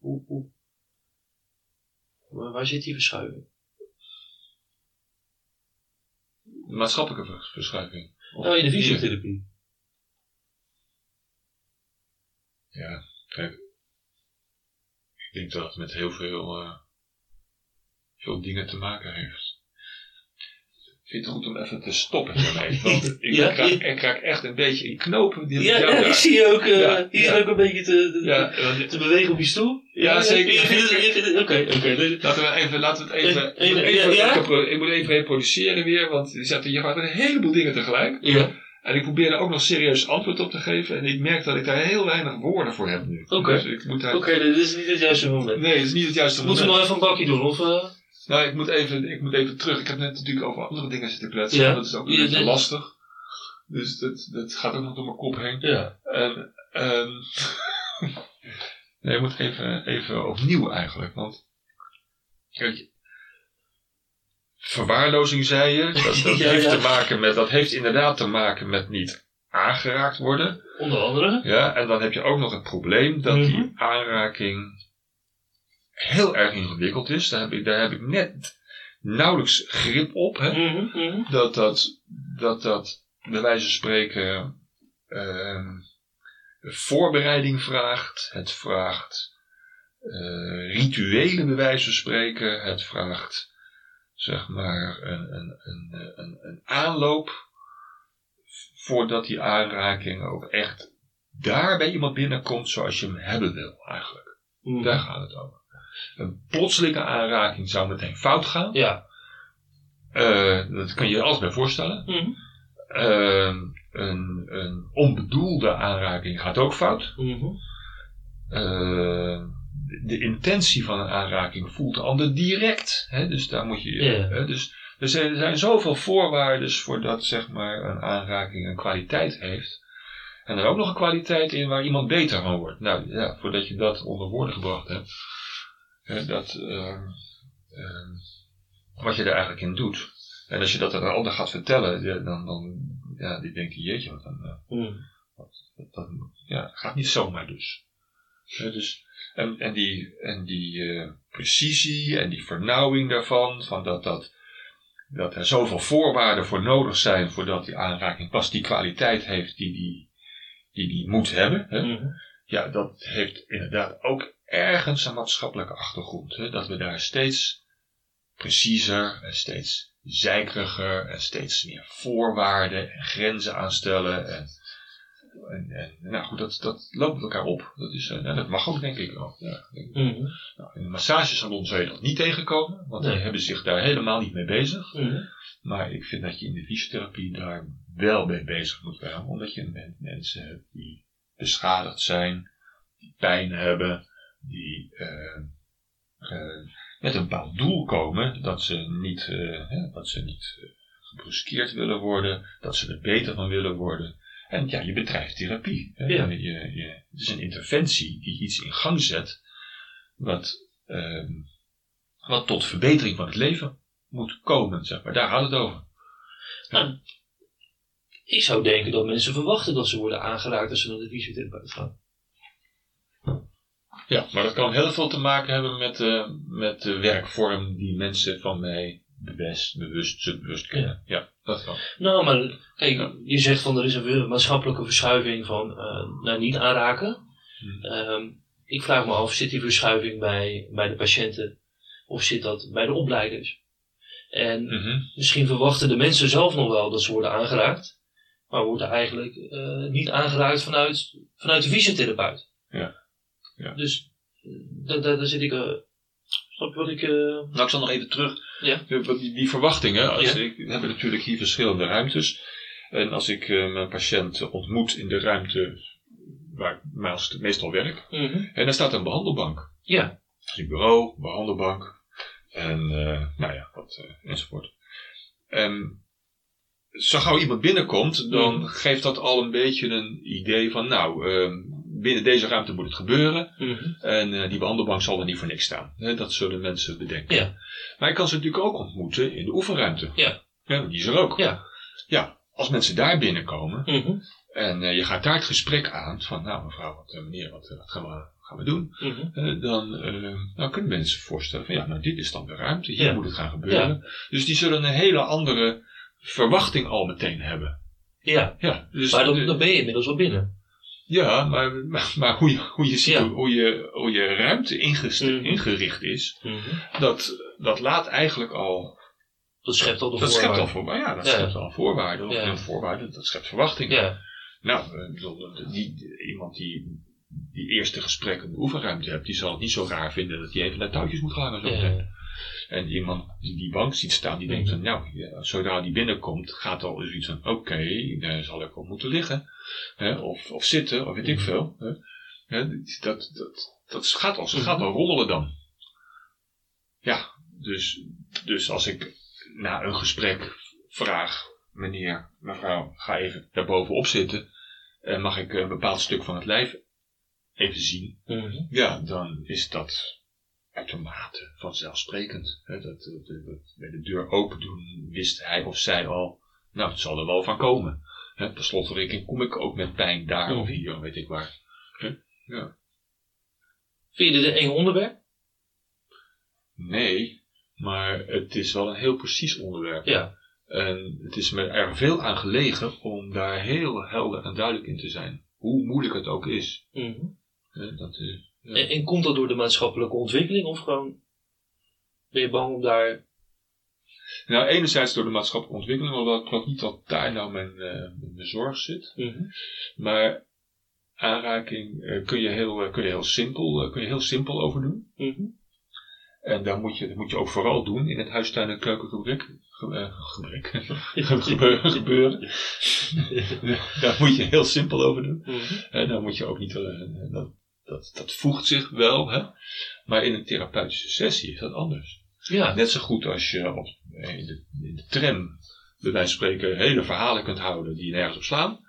Speaker 2: hoe, hoe, waar, zit die verschuiving?
Speaker 1: Maatschappelijke vers- verschuiving. Of-
Speaker 2: Nou, in de fysiotherapie.
Speaker 1: Ja, kijk. Ik denk dat het met heel veel, eh, veel dingen te maken heeft. Ik vind het goed om even te stoppen hiermee. Want ik,
Speaker 2: Ja,
Speaker 1: raak,
Speaker 2: ik-
Speaker 1: ik raak echt een beetje in knopen. Die
Speaker 2: Ja,
Speaker 1: daar-
Speaker 2: ik zie je ook,
Speaker 1: Ja,
Speaker 2: hier
Speaker 1: ja.
Speaker 2: ook een beetje te, te, te bewegen op je stoel.
Speaker 1: Ja, zeker.
Speaker 2: Oké, oké.
Speaker 1: Laten we even, laten we het even,
Speaker 2: Even-
Speaker 1: ik, moet
Speaker 2: even-
Speaker 1: even,
Speaker 2: ja?
Speaker 1: ik, heb- ik moet even reproduceren weer, want je zegt, je gaat een heleboel dingen tegelijk.
Speaker 2: Ja,
Speaker 1: En ik probeer er ook nog serieus antwoord op te geven. En ik merk dat ik daar heel weinig woorden voor heb nu.
Speaker 2: Oké.
Speaker 1: Dus ik moet daar...
Speaker 2: oké, dit is niet het juiste moment.
Speaker 1: Nee, het is niet het juiste
Speaker 2: Moeten we
Speaker 1: moment.
Speaker 2: nog even een bakje doen, of... eh?
Speaker 1: Nou, ik moet, even, ik moet even terug. Ik heb net natuurlijk over andere dingen zitten kletsen.
Speaker 2: Ja.
Speaker 1: Dat is ook een beetje lastig. Dus dat, dat gaat ook nog door mijn kop heen.
Speaker 2: Ja.
Speaker 1: En, ehm nee, ik moet even, even opnieuw eigenlijk. Want, kijk, verwaarlozing zei je. Dat, dat,
Speaker 2: Ja,
Speaker 1: heeft
Speaker 2: ja.
Speaker 1: Te maken met, dat heeft inderdaad te maken met niet aangeraakt worden.
Speaker 2: Onder andere.
Speaker 1: Ja, en dan heb je ook nog het probleem dat
Speaker 2: Mhm.
Speaker 1: die aanraking heel erg ingewikkeld is. Daar heb ik, daar heb ik net nauwelijks grip op. Hè?
Speaker 2: Mhm, mhm.
Speaker 1: Dat, dat, dat dat bij wijze van spreken ehm, voorbereiding vraagt. Het vraagt eh, rituelen bij wijze van spreken. Het vraagt zeg maar een, een, een, een, een aanloop voordat die aanraking ook echt daar bij iemand binnenkomt zoals je hem hebben wil eigenlijk.
Speaker 2: Mhm.
Speaker 1: Daar gaat het over. Een plotselinge aanraking zou meteen fout gaan.
Speaker 2: Ja.
Speaker 1: Eh, dat kan je je alles bij voorstellen.
Speaker 2: Mhm.
Speaker 1: Eh, een, een onbedoelde aanraking gaat ook fout.
Speaker 2: Mhm.
Speaker 1: Eh, de, de intentie van een aanraking voelt de ander direct. Hè? Dus daar moet je. Hè, dus er zijn, er zijn zoveel voorwaarden voordat zeg maar, een aanraking een kwaliteit heeft. En er ook nog een kwaliteit in waar iemand beter van wordt. Nou ja, voordat je dat onder woorden gebracht hebt. Dat, ehm, ehm, wat je er eigenlijk in doet. En als je dat aan een ander gaat vertellen, dan, dan ja, die denken, jeetje, wat dan, eh, dat, dat ja, gaat niet zomaar dus. Dus en, en die, en die eh, precisie en die vernauwing daarvan, van dat, dat, dat er zoveel voorwaarden voor nodig zijn voordat die aanraking pas die kwaliteit heeft die die, die, die moet hebben. Hè?
Speaker 2: Mhm.
Speaker 1: Ja, dat heeft inderdaad ook ergens een maatschappelijke achtergrond. Hè? Dat we daar steeds preciezer en steeds zeikeriger en steeds meer voorwaarden en grenzen aanstellen. En, en, en nou goed, dat, dat loopt met elkaar op. Dat, is, eh, nou, dat mag ook, denk ik ook. Ja.
Speaker 2: Mhm.
Speaker 1: Nou, in een massagesalon zou je dat niet tegenkomen, want
Speaker 2: Nee.
Speaker 1: die hebben zich daar helemaal niet mee bezig.
Speaker 2: Mhm.
Speaker 1: Maar ik vind dat je in de fysiotherapie daar wel mee bezig moet zijn, omdat je mensen hebt die beschadigd zijn, die pijn hebben, die eh, eh, met een bepaald doel komen, dat ze niet, eh, hè, dat ze niet gebruskeerd willen worden, dat ze er beter van willen worden. En ja, je bedrijft therapie. Hè?
Speaker 2: Ja.
Speaker 1: Je, je, het is een interventie die iets in gang zet, wat, ehm, wat tot verbetering van het leven moet komen, zeg maar. Daar gaat het over.
Speaker 2: Nou, ik zou denken dat mensen verwachten dat ze worden aangeraakt als ze naar de fysiotherapeut gaan.
Speaker 1: Ja, maar dat kan heel veel te maken hebben met, eh, met de werkvorm die mensen van mij bewust, bewust, subbewust kennen. Ja. dat kan.
Speaker 2: Nou, maar kijk,
Speaker 1: Ja.
Speaker 2: je zegt van er is een maatschappelijke verschuiving van eh, naar niet aanraken.
Speaker 1: Hmm.
Speaker 2: Ehm, ik vraag me af, zit die verschuiving bij, bij de patiënten of zit dat bij de opleiders? En
Speaker 1: Mhm.
Speaker 2: misschien verwachten de mensen zelf nog wel dat ze worden aangeraakt, maar worden eigenlijk eh, niet aangeraakt vanuit, vanuit de fysiotherapeut.
Speaker 1: Ja. Ja.
Speaker 2: Dus eh, daar, daar, daar zit ik. eh, snap je wat ik. eh,
Speaker 1: Nou, ik zal nog even terug.
Speaker 2: Ja.
Speaker 1: Die, die verwachtingen. Als
Speaker 2: Ja.
Speaker 1: ik, we hebben natuurlijk hier verschillende ruimtes. En als ik mijn patiënt ontmoet in de ruimte waar ik meest- meestal werk.
Speaker 2: mhm.
Speaker 1: En daar staat een behandelbank.
Speaker 2: Ja.
Speaker 1: Dus een bureau, behandelbank. En nou ja, wat enzovoort. En zo gauw iemand binnenkomt, dan
Speaker 2: Mhm.
Speaker 1: geeft dat al een beetje een idee van, nou, ehm, binnen deze ruimte moet het gebeuren.
Speaker 2: mhm.
Speaker 1: En eh, die behandelbank zal er niet voor niks staan. Hè, dat zullen mensen bedenken.
Speaker 2: Ja.
Speaker 1: Maar ik kan ze natuurlijk ook ontmoeten in de oefenruimte.
Speaker 2: Ja.
Speaker 1: Ja, die is er ook.
Speaker 2: Ja.
Speaker 1: Ja, als mensen daar binnenkomen,
Speaker 2: Mhm.
Speaker 1: En eh, je gaat daar het gesprek aan van, nou mevrouw, wat, eh, meneer, wat, wat gaan, we, gaan we doen?
Speaker 2: Mhm.
Speaker 1: Dan, dan kunnen mensen voorstellen van, ja, nou dit is dan de ruimte, hier
Speaker 2: Ja.
Speaker 1: moet het gaan gebeuren. Dus die zullen een hele andere verwachting al meteen hebben.
Speaker 2: Ja,
Speaker 1: Ja, dus
Speaker 2: maar dan ben je inmiddels wel binnen.
Speaker 1: Ja, maar, maar, maar hoe, je, hoe, je ziet,
Speaker 2: Ja.
Speaker 1: hoe, je, hoe je ruimte ingest-
Speaker 2: Mhm.
Speaker 1: ingericht is, dat, dat laat eigenlijk al
Speaker 2: Dat schept al de
Speaker 1: Dat schept al
Speaker 2: voorwaarden.
Speaker 1: voor, ja, dat
Speaker 2: Ja.
Speaker 1: schept al voorwaarden. Of
Speaker 2: Ja.
Speaker 1: een voorwaarde, dat schept verwachtingen.
Speaker 2: Ja,
Speaker 1: Nou, eh, die, iemand die die eerste gesprek in de oefenruimte hebt, die zal het niet zo raar vinden dat hij even naar touwtjes moet gaan. En, zo. En iemand die die bank ziet staan, die denkt van, nou, ja, zodra die binnenkomt, gaat al zoiets van, oké, daar zal ik op moeten liggen. Hè, of, of zitten, of weet ik veel. Hè. Dat, dat, dat gaat al, ze gaat al rommelen dan. Ja, dus, dus als ik na een gesprek vraag, meneer, mevrouw, ga even daarbovenop zitten. En mag ik een bepaald stuk van het lijf even zien?
Speaker 2: Mhm.
Speaker 1: Ja, dan is dat uitermate vanzelfsprekend. Hè, dat, dat, dat bij de deur open doen wist hij of zij al, nou, het zal er wel van komen. Hè, per slotverrekening kom ik ook met pijn daar of
Speaker 2: Mhm.
Speaker 1: hier, weet ik waar. Hè? Ja.
Speaker 2: Vind je dit een eng onderwerp?
Speaker 1: Nee, maar het is wel een heel precies onderwerp.
Speaker 2: Ja.
Speaker 1: En het is me er veel aan gelegen om daar heel helder en duidelijk in te zijn. Hoe moeilijk het ook is.
Speaker 2: Mhm.
Speaker 1: Dat is ja.
Speaker 2: En, en komt dat door de maatschappelijke ontwikkeling of gewoon ben je bang om daar...
Speaker 1: Nou, enerzijds door de maatschappelijke ontwikkeling, omdat ik geloof niet dat daar nou mijn, eh, mijn zorg zit.
Speaker 2: Mhm.
Speaker 1: Maar aanraking eh, kun, je heel, eh, kun, je heel simpel, kun je heel simpel over doen.
Speaker 2: Mhm.
Speaker 1: En daar moet je, dat moet je ook vooral doen in het huistuin- en keukengebrek. Ge, gebrek. Gebe- gebeuren. daar moet je heel simpel over doen.
Speaker 2: Mhm.
Speaker 1: En daar moet je ook niet. dat, dat, dat voegt zich wel, hè? maar in een therapeutische sessie is dat anders.
Speaker 2: Ja.
Speaker 1: Net zo goed als je op, eh, in, de, in de tram, bij wijze van spreken, hele verhalen kunt houden die nergens op slaan.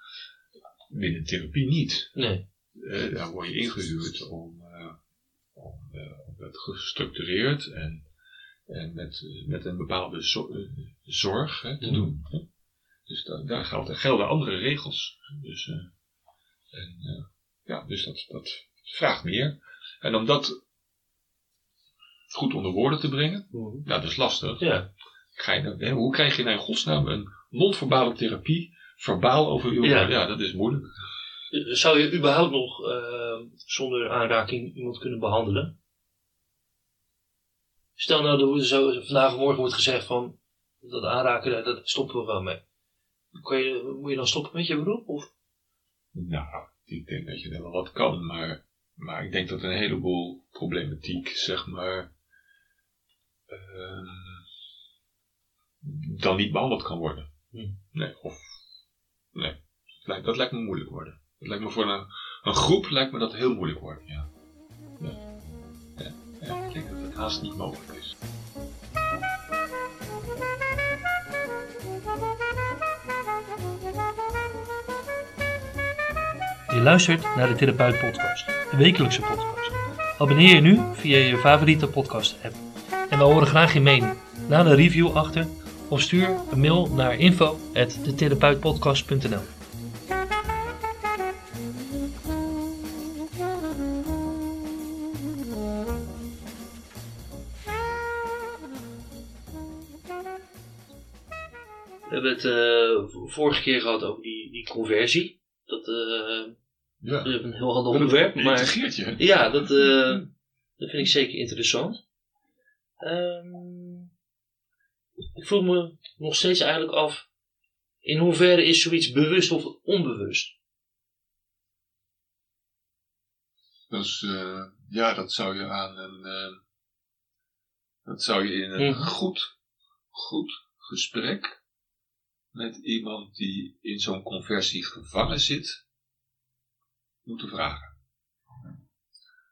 Speaker 1: Binnen therapie niet.
Speaker 2: Nee.
Speaker 1: Eh, daar word je ingehuurd om, eh, om, gestructureerd en, en met, met een bepaalde zo- zorg hè, te
Speaker 2: Mhm.
Speaker 1: doen. Hè. Dus da- daar gelden, gelden andere regels. Dus, en, ja, dus dat, dat vraagt meer. En om dat goed onder woorden te brengen, nou, dat is lastig.
Speaker 2: Ja.
Speaker 1: Ga je, nou- hè, hoe krijg je nou in godsnaam een non-verbale therapie verbaal over je
Speaker 2: Ja.
Speaker 1: ja, dat is moeilijk.
Speaker 2: Zou je überhaupt nog eh, zonder aanraking iemand kunnen behandelen? Stel nou, er zo, vandaag of morgen wordt gezegd van dat aanraken, dat stoppen we wel mee. Je, moet je dan stoppen met je beroep? Of?
Speaker 1: Nou, ik denk dat je er wel wat kan, maar, maar ik denk dat een heleboel problematiek, zeg maar, ehm, dan niet behandeld kan worden.
Speaker 2: Hmm.
Speaker 1: Nee, of, nee, dat lijkt, dat lijkt me moeilijk worden. Dat lijkt me voor een, een groep lijkt me dat heel moeilijk worden, ja. Ja, ja, ja ik denk dat het haast niet mogelijk is.
Speaker 2: Je luistert naar de Therapeut Podcast, wekelijkse podcast. Abonneer je nu via je favoriete podcast app. En we horen graag je mening. Laat een review achter of stuur een mail naar info.detherapeutpodcast.nl We hebben het eh, vorige keer gehad over die, die conversie. Dat eh,
Speaker 1: Ja,
Speaker 2: is een heel ander onderwerp. Maar
Speaker 1: integreert je.
Speaker 2: ja, dat, eh, dat vind ik zeker interessant. Ehm, ik vroeg me nog steeds eigenlijk af, in hoeverre is zoiets bewust of onbewust?
Speaker 1: Dus eh, ja, dat zou je aan een. eh, dat zou je in een
Speaker 2: Mhm.
Speaker 1: goed, goed gesprek met iemand die in zo'n conversie gevangen zit, moeten vragen.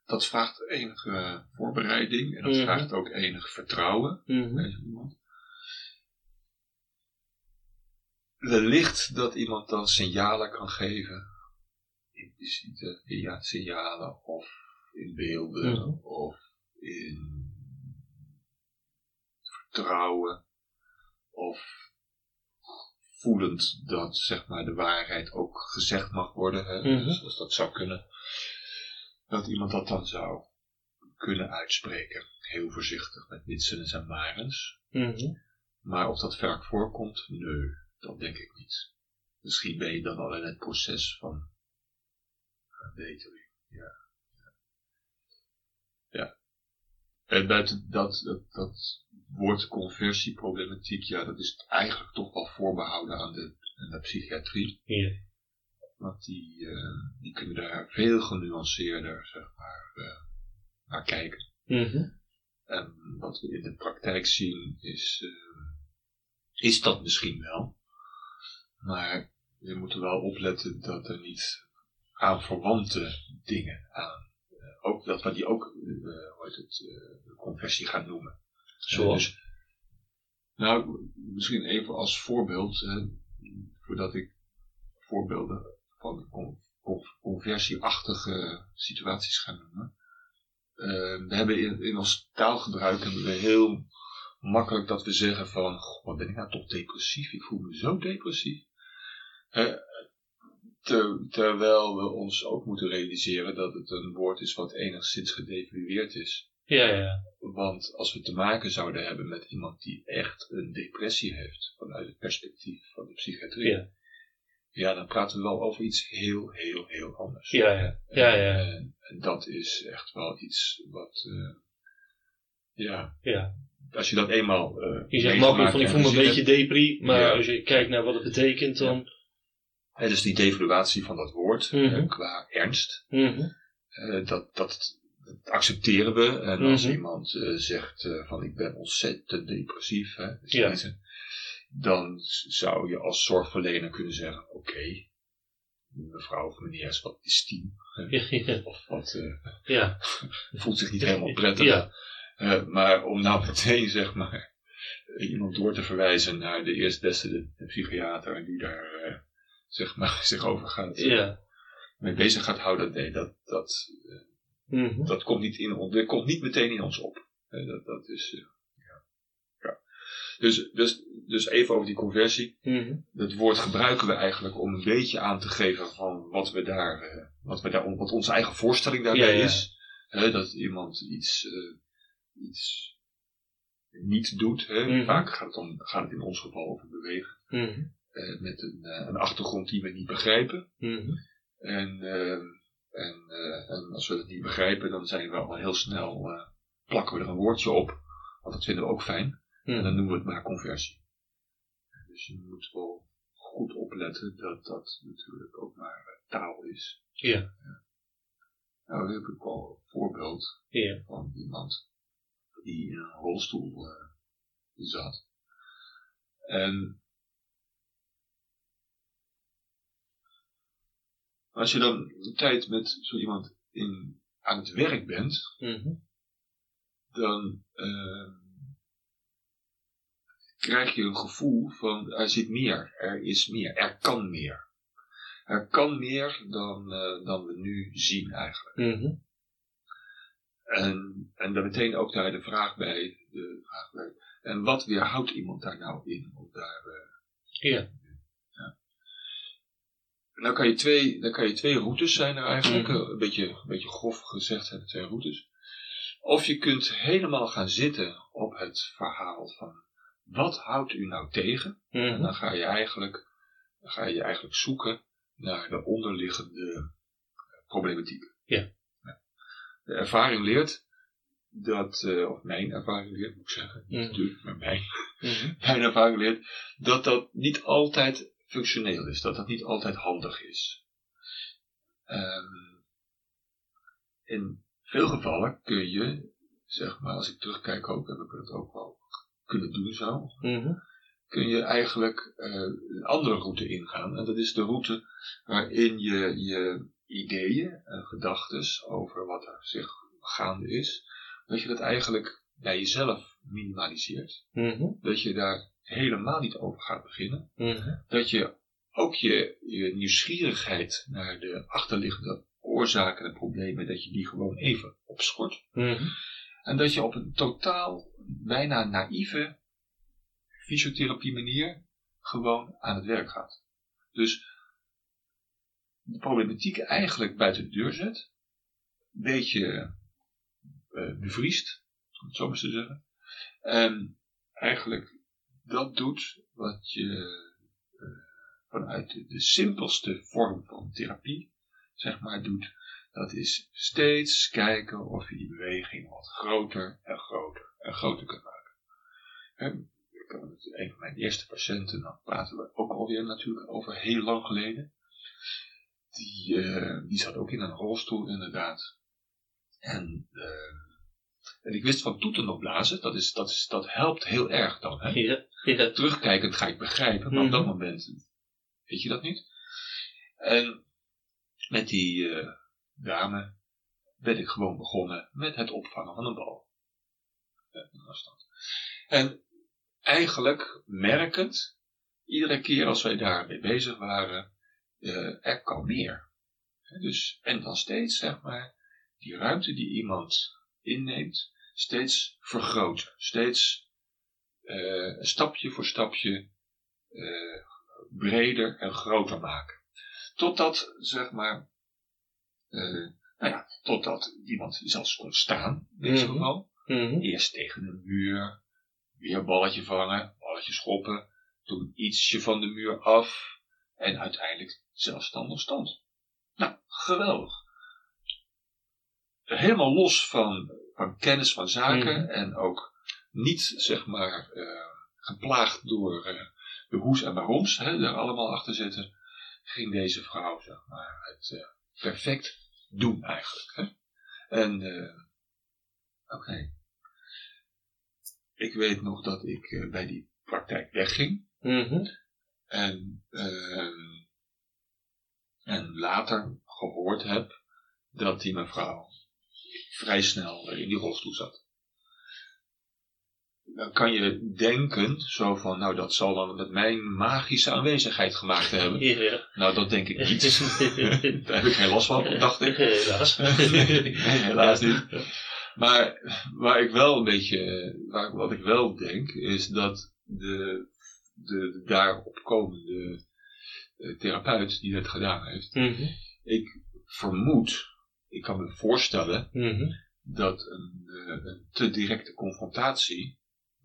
Speaker 1: Dat vraagt enige voorbereiding en dat
Speaker 2: Mhm.
Speaker 1: vraagt ook enig vertrouwen bij zo iemand. Wellicht dat iemand dan signalen kan geven, impliciete ja, signalen of in beelden
Speaker 2: Mhm.
Speaker 1: of in vertrouwen of voelend dat zeg maar, de waarheid ook gezegd mag worden. Hè?
Speaker 2: Mhm.
Speaker 1: dus als dat zou kunnen. Dat iemand dat dan zou kunnen uitspreken. Heel voorzichtig met mitsens en marens.
Speaker 2: Mhm.
Speaker 1: Maar of dat vaak voorkomt, nee, dat denk ik niet. Misschien ben je dan al in het proces van verbetering. Ja. Ja. ja. En buiten dat, dat, dat woord conversieproblematiek, ja, dat is eigenlijk toch wel voorbehouden aan de, aan de psychiatrie.
Speaker 2: Ja.
Speaker 1: Want die, eh, die kunnen daar veel genuanceerder, zeg maar, eh, naar kijken.
Speaker 2: Mhm.
Speaker 1: En wat we in de praktijk zien is, eh, is dat misschien wel. Maar we moeten wel opletten dat er niet aan verwante dingen aan. ook dat we die ook, hoe heet het, conversie gaan noemen.
Speaker 2: Zoals?
Speaker 1: Dus, nou, misschien even als voorbeeld, voordat ik voorbeelden van con- con- conversieachtige situaties ga noemen. Eh, we hebben in, ons taalgebruik hebben we heel makkelijk dat we zeggen van, "Goh, wat ben ik nou toch depressief? Ik voel me zo depressief. Ter- terwijl we ons ook moeten realiseren dat het een woord is wat enigszins gedevalueerd is.
Speaker 2: Ja, ja.
Speaker 1: Want als we te maken zouden hebben met iemand die echt een depressie heeft, vanuit het perspectief van de psychiatrie,
Speaker 2: Ja.
Speaker 1: ja, dan praten we wel over iets heel, heel, heel anders.
Speaker 2: Ja, ja. Ja, ja.
Speaker 1: En, en dat is echt wel iets wat, eh, ja,
Speaker 2: ja.
Speaker 1: als je dat eenmaal. eh,
Speaker 2: Je zegt makkelijk van ik voel me een beetje depri, maar
Speaker 1: Ja.
Speaker 2: als je kijkt naar wat het betekent, dan...
Speaker 1: Hè, dus die devaluatie van dat woord
Speaker 2: Mhm.
Speaker 1: eh, qua ernst,
Speaker 2: Mhm.
Speaker 1: dat, dat, dat accepteren we. En als
Speaker 2: Mhm.
Speaker 1: iemand eh, zegt eh, van ik ben ontzettend depressief, hè, dus
Speaker 2: Ja.
Speaker 1: dan zou je als zorgverlener kunnen zeggen: Oké, mevrouw of meneer is wat.
Speaker 2: Ja, ja.
Speaker 1: Of wat eh,
Speaker 2: ja.
Speaker 1: voelt zich niet helemaal prettig.
Speaker 2: Ja.
Speaker 1: Maar om nou meteen zeg maar iemand door te verwijzen naar de eerstbeste psychiater die daar zeg maar zich over gaat
Speaker 2: Ja.
Speaker 1: mee bezig gaat houden, nee, dat, dat,
Speaker 2: Mhm.
Speaker 1: dat komt niet in dat komt niet meteen in ons op. Dat, dat is, eh, ja. ja. Dus, dus, dus even over die conversie.
Speaker 2: Mhm.
Speaker 1: Dat woord gebruiken we eigenlijk om een beetje aan te geven van wat we daar, eh, wat we daar, wat onze eigen voorstelling daarbij
Speaker 2: Ja,
Speaker 1: is. Hè, dat iemand iets, eh, iets niet doet. Hè.
Speaker 2: Mhm.
Speaker 1: Vaak gaat het, om, gaat het in ons geval over bewegen.
Speaker 2: Mhm.
Speaker 1: met een, een achtergrond die we niet begrijpen.
Speaker 2: Mhm.
Speaker 1: En, eh, en, eh, en als we het niet begrijpen, dan zijn we al heel snel, eh, plakken we er een woordje op. Want dat vinden we ook fijn. En dan noemen we het maar conversie. Dus je moet wel goed opletten dat dat natuurlijk ook maar eh, taal is.
Speaker 2: Ja.
Speaker 1: Nou heb ik al een voorbeeld
Speaker 2: Ja.
Speaker 1: van iemand die in een rolstoel zat. En als je dan een tijd met zo iemand in, aan het werk bent,
Speaker 2: Mhm.
Speaker 1: dan ehm, krijg je een gevoel van er zit meer, er is meer, er kan meer. Er kan meer dan, eh, dan we nu zien eigenlijk.
Speaker 2: Mhm.
Speaker 1: En, en dan meteen ook daar de vraag bij, de vraag bij, en wat weerhoudt iemand daar nou in? Om daar, eh,
Speaker 2: Ja.
Speaker 1: En dan kan je twee, dan kan je twee routes zijn er eigenlijk,
Speaker 2: Mhm.
Speaker 1: een, beetje, een beetje grof gezegd zijn twee routes. Of je kunt helemaal gaan zitten op het verhaal van, wat houdt u nou tegen? En
Speaker 2: Mhm.
Speaker 1: dan ga je eigenlijk, dan ga je eigenlijk zoeken naar de onderliggende problematiek.
Speaker 2: Ja.
Speaker 1: De ervaring leert dat, eh, of mijn ervaring leert, moet ik zeggen, niet
Speaker 2: Mhm.
Speaker 1: natuurlijk, maar mijn, mijn ervaring leert, dat dat niet altijd functioneel is, dat dat niet altijd handig is. Ehm, in veel gevallen kun je, zeg maar, als ik terugkijk ook, heb ik het ook wel kunnen doen zo,
Speaker 2: Mhm.
Speaker 1: kun je eigenlijk eh, een andere route ingaan. En dat is de route waarin je je ideeën en gedachten over wat er zich gaande is, dat je dat eigenlijk bij jezelf minimaliseert.
Speaker 2: Mhm.
Speaker 1: Dat je daar helemaal niet over gaat beginnen.
Speaker 2: Mhm.
Speaker 1: Dat je ook je, je nieuwsgierigheid naar de achterliggende oorzaken en problemen, dat je die gewoon even opschort.
Speaker 2: Mhm.
Speaker 1: En dat je op een totaal, bijna naïeve fysiotherapie manier gewoon aan het werk gaat. Dus de problematiek eigenlijk buiten de deur zet, een beetje uh, bevriest, om het zo maar te zeggen. En eigenlijk dat doet wat je uh, vanuit de, simpelste vorm van therapie, zeg maar, doet. Dat is steeds kijken of je die beweging wat groter en groter en groter kunt maken. En, een van mijn eerste patiënten, dan praten we ook alweer natuurlijk over heel lang geleden. Die, uh, die zat ook in een rolstoel inderdaad. En, uh, en ik wist van toeten op blazen, dat, is, dat, is, dat helpt heel erg dan. Hè?
Speaker 2: Ja.
Speaker 1: Terugkijkend ga ik begrijpen, maar op dat moment weet je dat niet. En met die uh, dame ben ik gewoon begonnen met het opvangen van een bal. En eigenlijk merkend, iedere keer als wij daarmee bezig waren, uh, er kan meer. Dus, en dan steeds, zeg maar, die ruimte die iemand inneemt, steeds vergroten. Steeds uh, stapje voor stapje uh, breder en groter maken. Totdat, zeg maar, uh, nou ja, totdat iemand zelfs kon staan, in dit geval. Mm -hmm. Eerst tegen een muur, weer balletje vangen, balletje schoppen, toen ietsje van de muur af en uiteindelijk zelfstandig stond. Nou, geweldig. Helemaal los van, van kennis van zaken mm. en ook niet, zeg maar, uh, geplaagd door uh, de hoes en waaroms, hè, er allemaal achter zitten, ging deze vrouw, zeg maar, het uh, perfect doen eigenlijk. Hè. En, oké. Okay. Ik weet nog dat ik bij die praktijk wegging.
Speaker 2: Mm -hmm.
Speaker 1: En, en later gehoord heb dat die mevrouw vrij snel in die rolstoel zat. Dan kan je denken, zo van, nou dat zal dan met mijn magische aanwezigheid gemaakt hebben.
Speaker 2: Ja.
Speaker 1: Nou, dat denk ik niet. Daar heb ik geen last van, dacht ik.
Speaker 2: Helaas.
Speaker 1: nee, helaas niet. Maar waar ik wel een beetje, waar, wat ik wel denk, is dat de, de, de daarop komende therapeut die het gedaan heeft,
Speaker 2: mm -hmm.
Speaker 1: ik vermoed ik kan me voorstellen
Speaker 2: mm -hmm.
Speaker 1: dat een, een, te directe confrontatie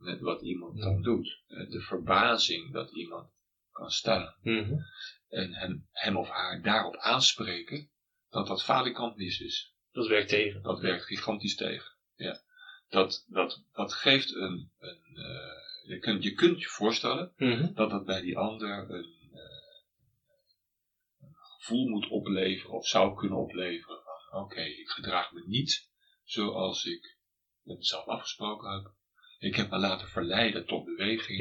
Speaker 1: met wat iemand dan doet, de verbazing dat iemand kan
Speaker 2: mm -hmm.
Speaker 1: en hem, hem of haar daarop aanspreken, dat dat falikant mis is.
Speaker 2: Dat werkt tegen.
Speaker 1: Dat werkt gigantisch tegen. Ja. Dat, dat, dat geeft een. een uh, je, kunt, je kunt je voorstellen
Speaker 2: mm -hmm.
Speaker 1: dat dat bij die ander een, uh, een gevoel moet opleveren of zou kunnen opleveren oké, okay, ik gedraag me niet zoals ik met mezelf afgesproken heb. Ik heb me laten verleiden tot beweging.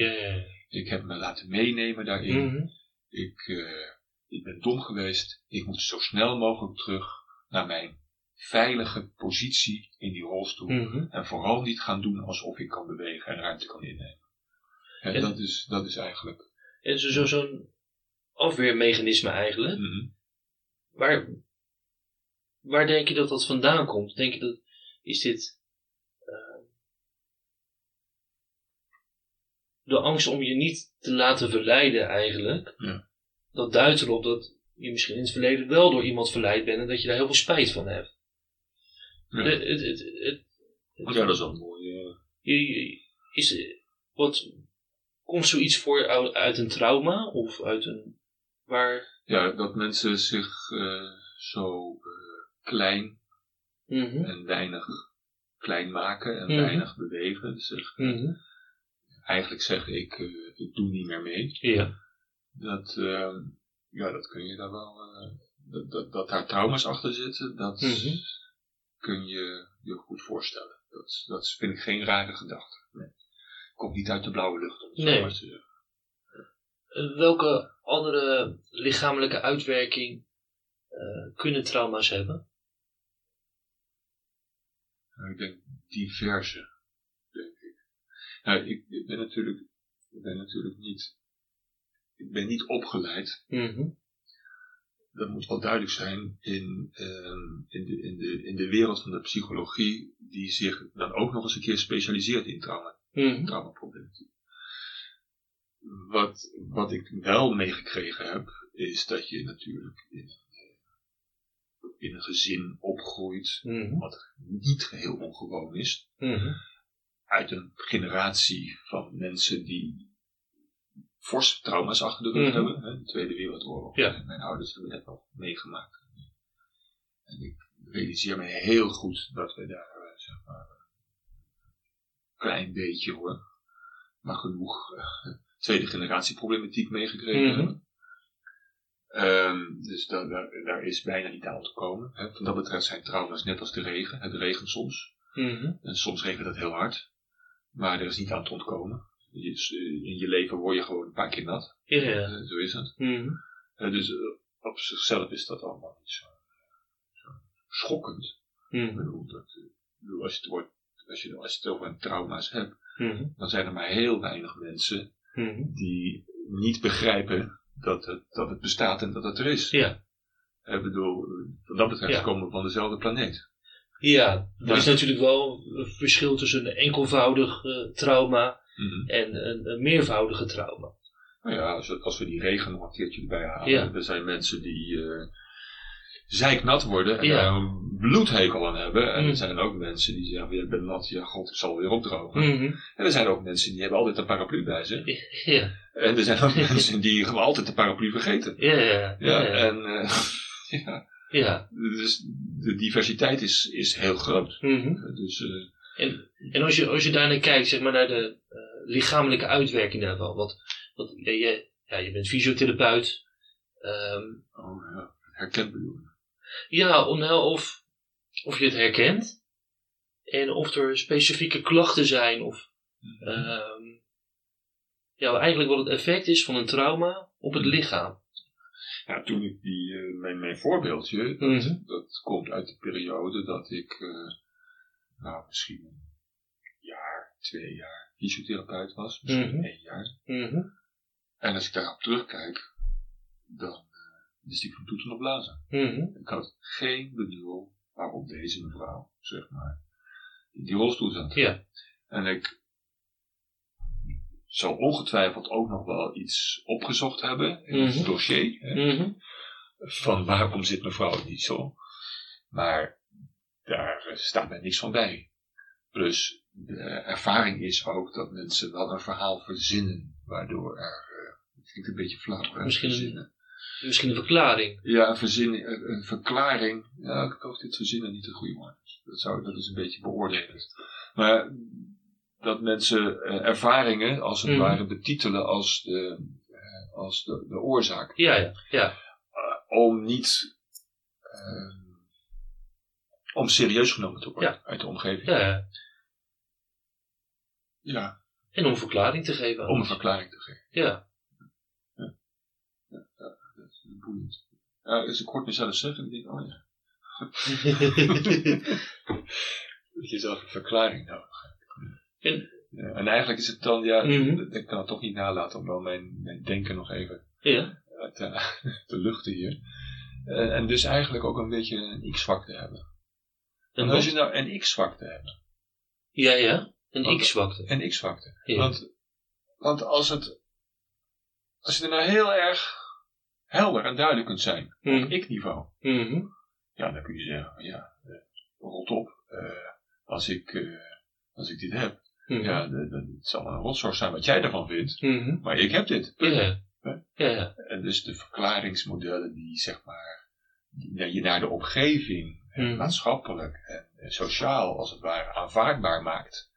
Speaker 1: Ik heb me laten meenemen daarin.
Speaker 2: Mm -hmm.
Speaker 1: ik, uh, ik ben dom geweest. Ik moet zo snel mogelijk terug naar mijn veilige positie in die rolstoel.
Speaker 2: Mm -hmm.
Speaker 1: En vooral niet gaan doen alsof ik kan bewegen en ruimte kan innemen. En, en dat, is, dat is eigenlijk.
Speaker 2: En zo'n zo, zo afweermechanisme eigenlijk.
Speaker 1: Mm -hmm.
Speaker 2: Waar, waar denk je dat dat vandaan komt? Denk je dat, is dit de angst om je niet te laten verleiden eigenlijk?
Speaker 1: Ja.
Speaker 2: Dat duidt erop dat je misschien in het verleden wel door iemand verleid bent en dat je daar heel veel spijt van hebt.
Speaker 1: Ja,
Speaker 2: het, het, het, het,
Speaker 1: ja dat is wel mooi. Uh...
Speaker 2: Is, wat, komt zoiets voor uit een trauma of uit een waar?
Speaker 1: Ja, dat mensen zich uh, zo klein
Speaker 2: mm -hmm.
Speaker 1: en weinig klein maken en
Speaker 2: Mhm.
Speaker 1: weinig bewegen.
Speaker 2: Mhm.
Speaker 1: Eigenlijk zeggen ik, uh, ik doe niet meer mee.
Speaker 2: Ja.
Speaker 1: Dat, uh, ja, dat kun je daar wel, uh, dat, dat, dat, daar trauma's achter zitten, dat
Speaker 2: Mhm.
Speaker 1: kun je je goed voorstellen. Dat, dat vind ik geen rare gedachte. Nee. Komt niet uit de blauwe lucht om het
Speaker 2: Nee.
Speaker 1: zo maar te zeggen.
Speaker 2: Uh, welke andere lichamelijke uitwerking uh, kunnen trauma's hebben?
Speaker 1: Nou, ik denk diverse. Nou, ik, ik ben natuurlijk, ik ben natuurlijk niet, ik ben niet opgeleid.
Speaker 2: Mhm.
Speaker 1: Dat moet wel duidelijk zijn in, um, in, de, in, de, in de wereld van de psychologie, die zich dan ook nog eens een keer specialiseert in trauma,
Speaker 2: Mhm.
Speaker 1: traumaproblematiek. wat, wat ik wel meegekregen heb, is dat je natuurlijk in, in een gezin opgroeit,
Speaker 2: Mhm.
Speaker 1: wat niet geheel ongewoon is,
Speaker 2: Mhm.
Speaker 1: Uit een generatie van mensen die forse trauma's achter de rug
Speaker 2: Mhm.
Speaker 1: hebben. Hè, de Tweede Wereldoorlog.
Speaker 2: Ja.
Speaker 1: Mijn ouders hebben dat al meegemaakt. En ik realiseer me heel goed dat we daar, eh, zeg maar, een klein beetje hoor, maar genoeg eh, tweede generatie problematiek meegekregen
Speaker 2: Mhm.
Speaker 1: hebben. Ehm, dus da- daar, daar is bijna niet aan te komen. Hè. Wat dat betreft zijn trauma's net als de regen. Het regent soms.
Speaker 2: Mhm.
Speaker 1: En soms regent het heel hard. Maar er is niet aan te ontkomen. Je- eh, in je leven word je gewoon een paar keer nat.
Speaker 2: Ja, ja.
Speaker 1: Eh, zo is het.
Speaker 2: Mhm.
Speaker 1: Eh, dus op zichzelf is dat allemaal niet zo, zo schokkend. Ik bedoel, dat, eh, ik bedoel, als, je het woord, als, je, als je het over trauma's hebt,
Speaker 2: Mhm.
Speaker 1: dan zijn er maar heel weinig mensen
Speaker 2: Mhm.
Speaker 1: die niet begrijpen dat het, dat het bestaat en dat het er is.
Speaker 2: Ja.
Speaker 1: Ik bedoel, wat dat betreft
Speaker 2: Ja.
Speaker 1: komen we van dezelfde planeet.
Speaker 2: Ja, er
Speaker 1: Maar-
Speaker 2: is natuurlijk wel een verschil tussen een enkelvoudig eh, trauma
Speaker 1: Mhm.
Speaker 2: en een, een meervoudige trauma.
Speaker 1: Nou ja, als we, als we die regen nog een keertje erbij halen.
Speaker 2: Ja.
Speaker 1: Er zijn mensen die eh zeiknat worden en
Speaker 2: Ja.
Speaker 1: daar een bloedhekel aan hebben. En
Speaker 2: Mm.
Speaker 1: er zijn ook mensen die zeggen, ja, ik ben nat, ja god, ik zal weer opdrogen.
Speaker 2: Mhm.
Speaker 1: En er zijn ook mensen die hebben altijd een paraplu bij zich.
Speaker 2: Ja,
Speaker 1: En er zijn ook mensen die gewoon altijd de paraplu vergeten.
Speaker 2: ja, ja.
Speaker 1: Ja,
Speaker 2: ja.
Speaker 1: en eh, ja,
Speaker 2: ja.
Speaker 1: dus de diversiteit is, is heel groot.
Speaker 2: Mhm.
Speaker 1: Dus eh,
Speaker 2: En, en als, je, als je daarnaar kijkt, zeg maar naar de eh, lichamelijke uitwerking daarvan. Want, want je, ja, je bent fysiotherapeut. Ehm,
Speaker 1: oh, ja, herkend bedoel ik.
Speaker 2: ja, of, nou, of, of je het herkent. En of er specifieke klachten zijn. Of ehm, ja, eigenlijk wat het effect is van een trauma op het lichaam.
Speaker 1: Ja, toen ik die, eh, mijn, mijn voorbeeldje, dat,
Speaker 2: Mhm.
Speaker 1: dat komt uit de periode dat ik, eh, nou misschien een jaar, twee jaar fysiotherapeut was, misschien
Speaker 2: Mhm.
Speaker 1: één jaar.
Speaker 2: Mhm.
Speaker 1: En als ik daarop terugkijk, dan eh wist ik van toeten op blazen.
Speaker 2: Mhm.
Speaker 1: Ik had geen benul waarop deze mevrouw, zeg maar, in die rolstoel zat.
Speaker 2: Ja.
Speaker 1: En ik zal ongetwijfeld ook nog wel iets opgezocht hebben in het
Speaker 2: Mhm.
Speaker 1: dossier. Hè,
Speaker 2: Mhm.
Speaker 1: van waarom zit mevrouw niet zo. Maar daar staat mij niks van bij. Plus, de ervaring is ook dat mensen wel een verhaal verzinnen, waardoor er, eh, het klinkt een beetje flauw,
Speaker 2: Misschien een-
Speaker 1: verzinnen.
Speaker 2: Misschien een verklaring.
Speaker 1: Ja, een, een, een verklaring. Ja, ik geloof dit verzinnen niet het goede woord is. Dat, zou, dat is een beetje beoordelend. Maar dat mensen eh, ervaringen als het
Speaker 2: Mhm.
Speaker 1: ware betitelen als de, eh, als de, de oorzaak.
Speaker 2: Ja, ja, ja.
Speaker 1: Eh, om niet om serieus genomen te worden uit de omgeving.
Speaker 2: ja, ja.
Speaker 1: Ja,
Speaker 2: En om verklaring te geven.
Speaker 1: om een verklaring te geven.
Speaker 2: Ja.
Speaker 1: Dat is boeiend. Ja, dus ik hoor mezelf zeggen en ik denk, oh ja. Dat je zelf een verklaring nodig.
Speaker 2: En-
Speaker 1: Ja, en eigenlijk is het dan, ja,
Speaker 2: Mhm.
Speaker 1: ik kan het toch niet nalaten om dan mijn, mijn denken nog even
Speaker 2: ja.
Speaker 1: te, te luchten hier. En, en dus eigenlijk ook een beetje een te hebben.
Speaker 2: En
Speaker 1: En als je nou een te hebben,
Speaker 2: Ja, ja. Een x-zwakte.
Speaker 1: een x-zwakte.
Speaker 2: Ja.
Speaker 1: Want, want als het, als je er nou heel erg helder en duidelijk kunt zijn,
Speaker 2: Mhm.
Speaker 1: op ik-niveau,
Speaker 2: Mhm.
Speaker 1: ja, dan kun je zeggen, ja, eh, rot op, eh, als, ik, eh, als ik dit heb,
Speaker 2: Mhm.
Speaker 1: ja, het zal een rotzorg zijn wat jij ervan vindt,
Speaker 2: Mhm.
Speaker 1: maar ik heb dit.
Speaker 2: Ja, ja.
Speaker 1: En dus de verklaringsmodellen die, zeg maar, die je naar de omgeving,
Speaker 2: Mhm.
Speaker 1: maatschappelijk en eh, sociaal, als het ware, aanvaardbaar maakt,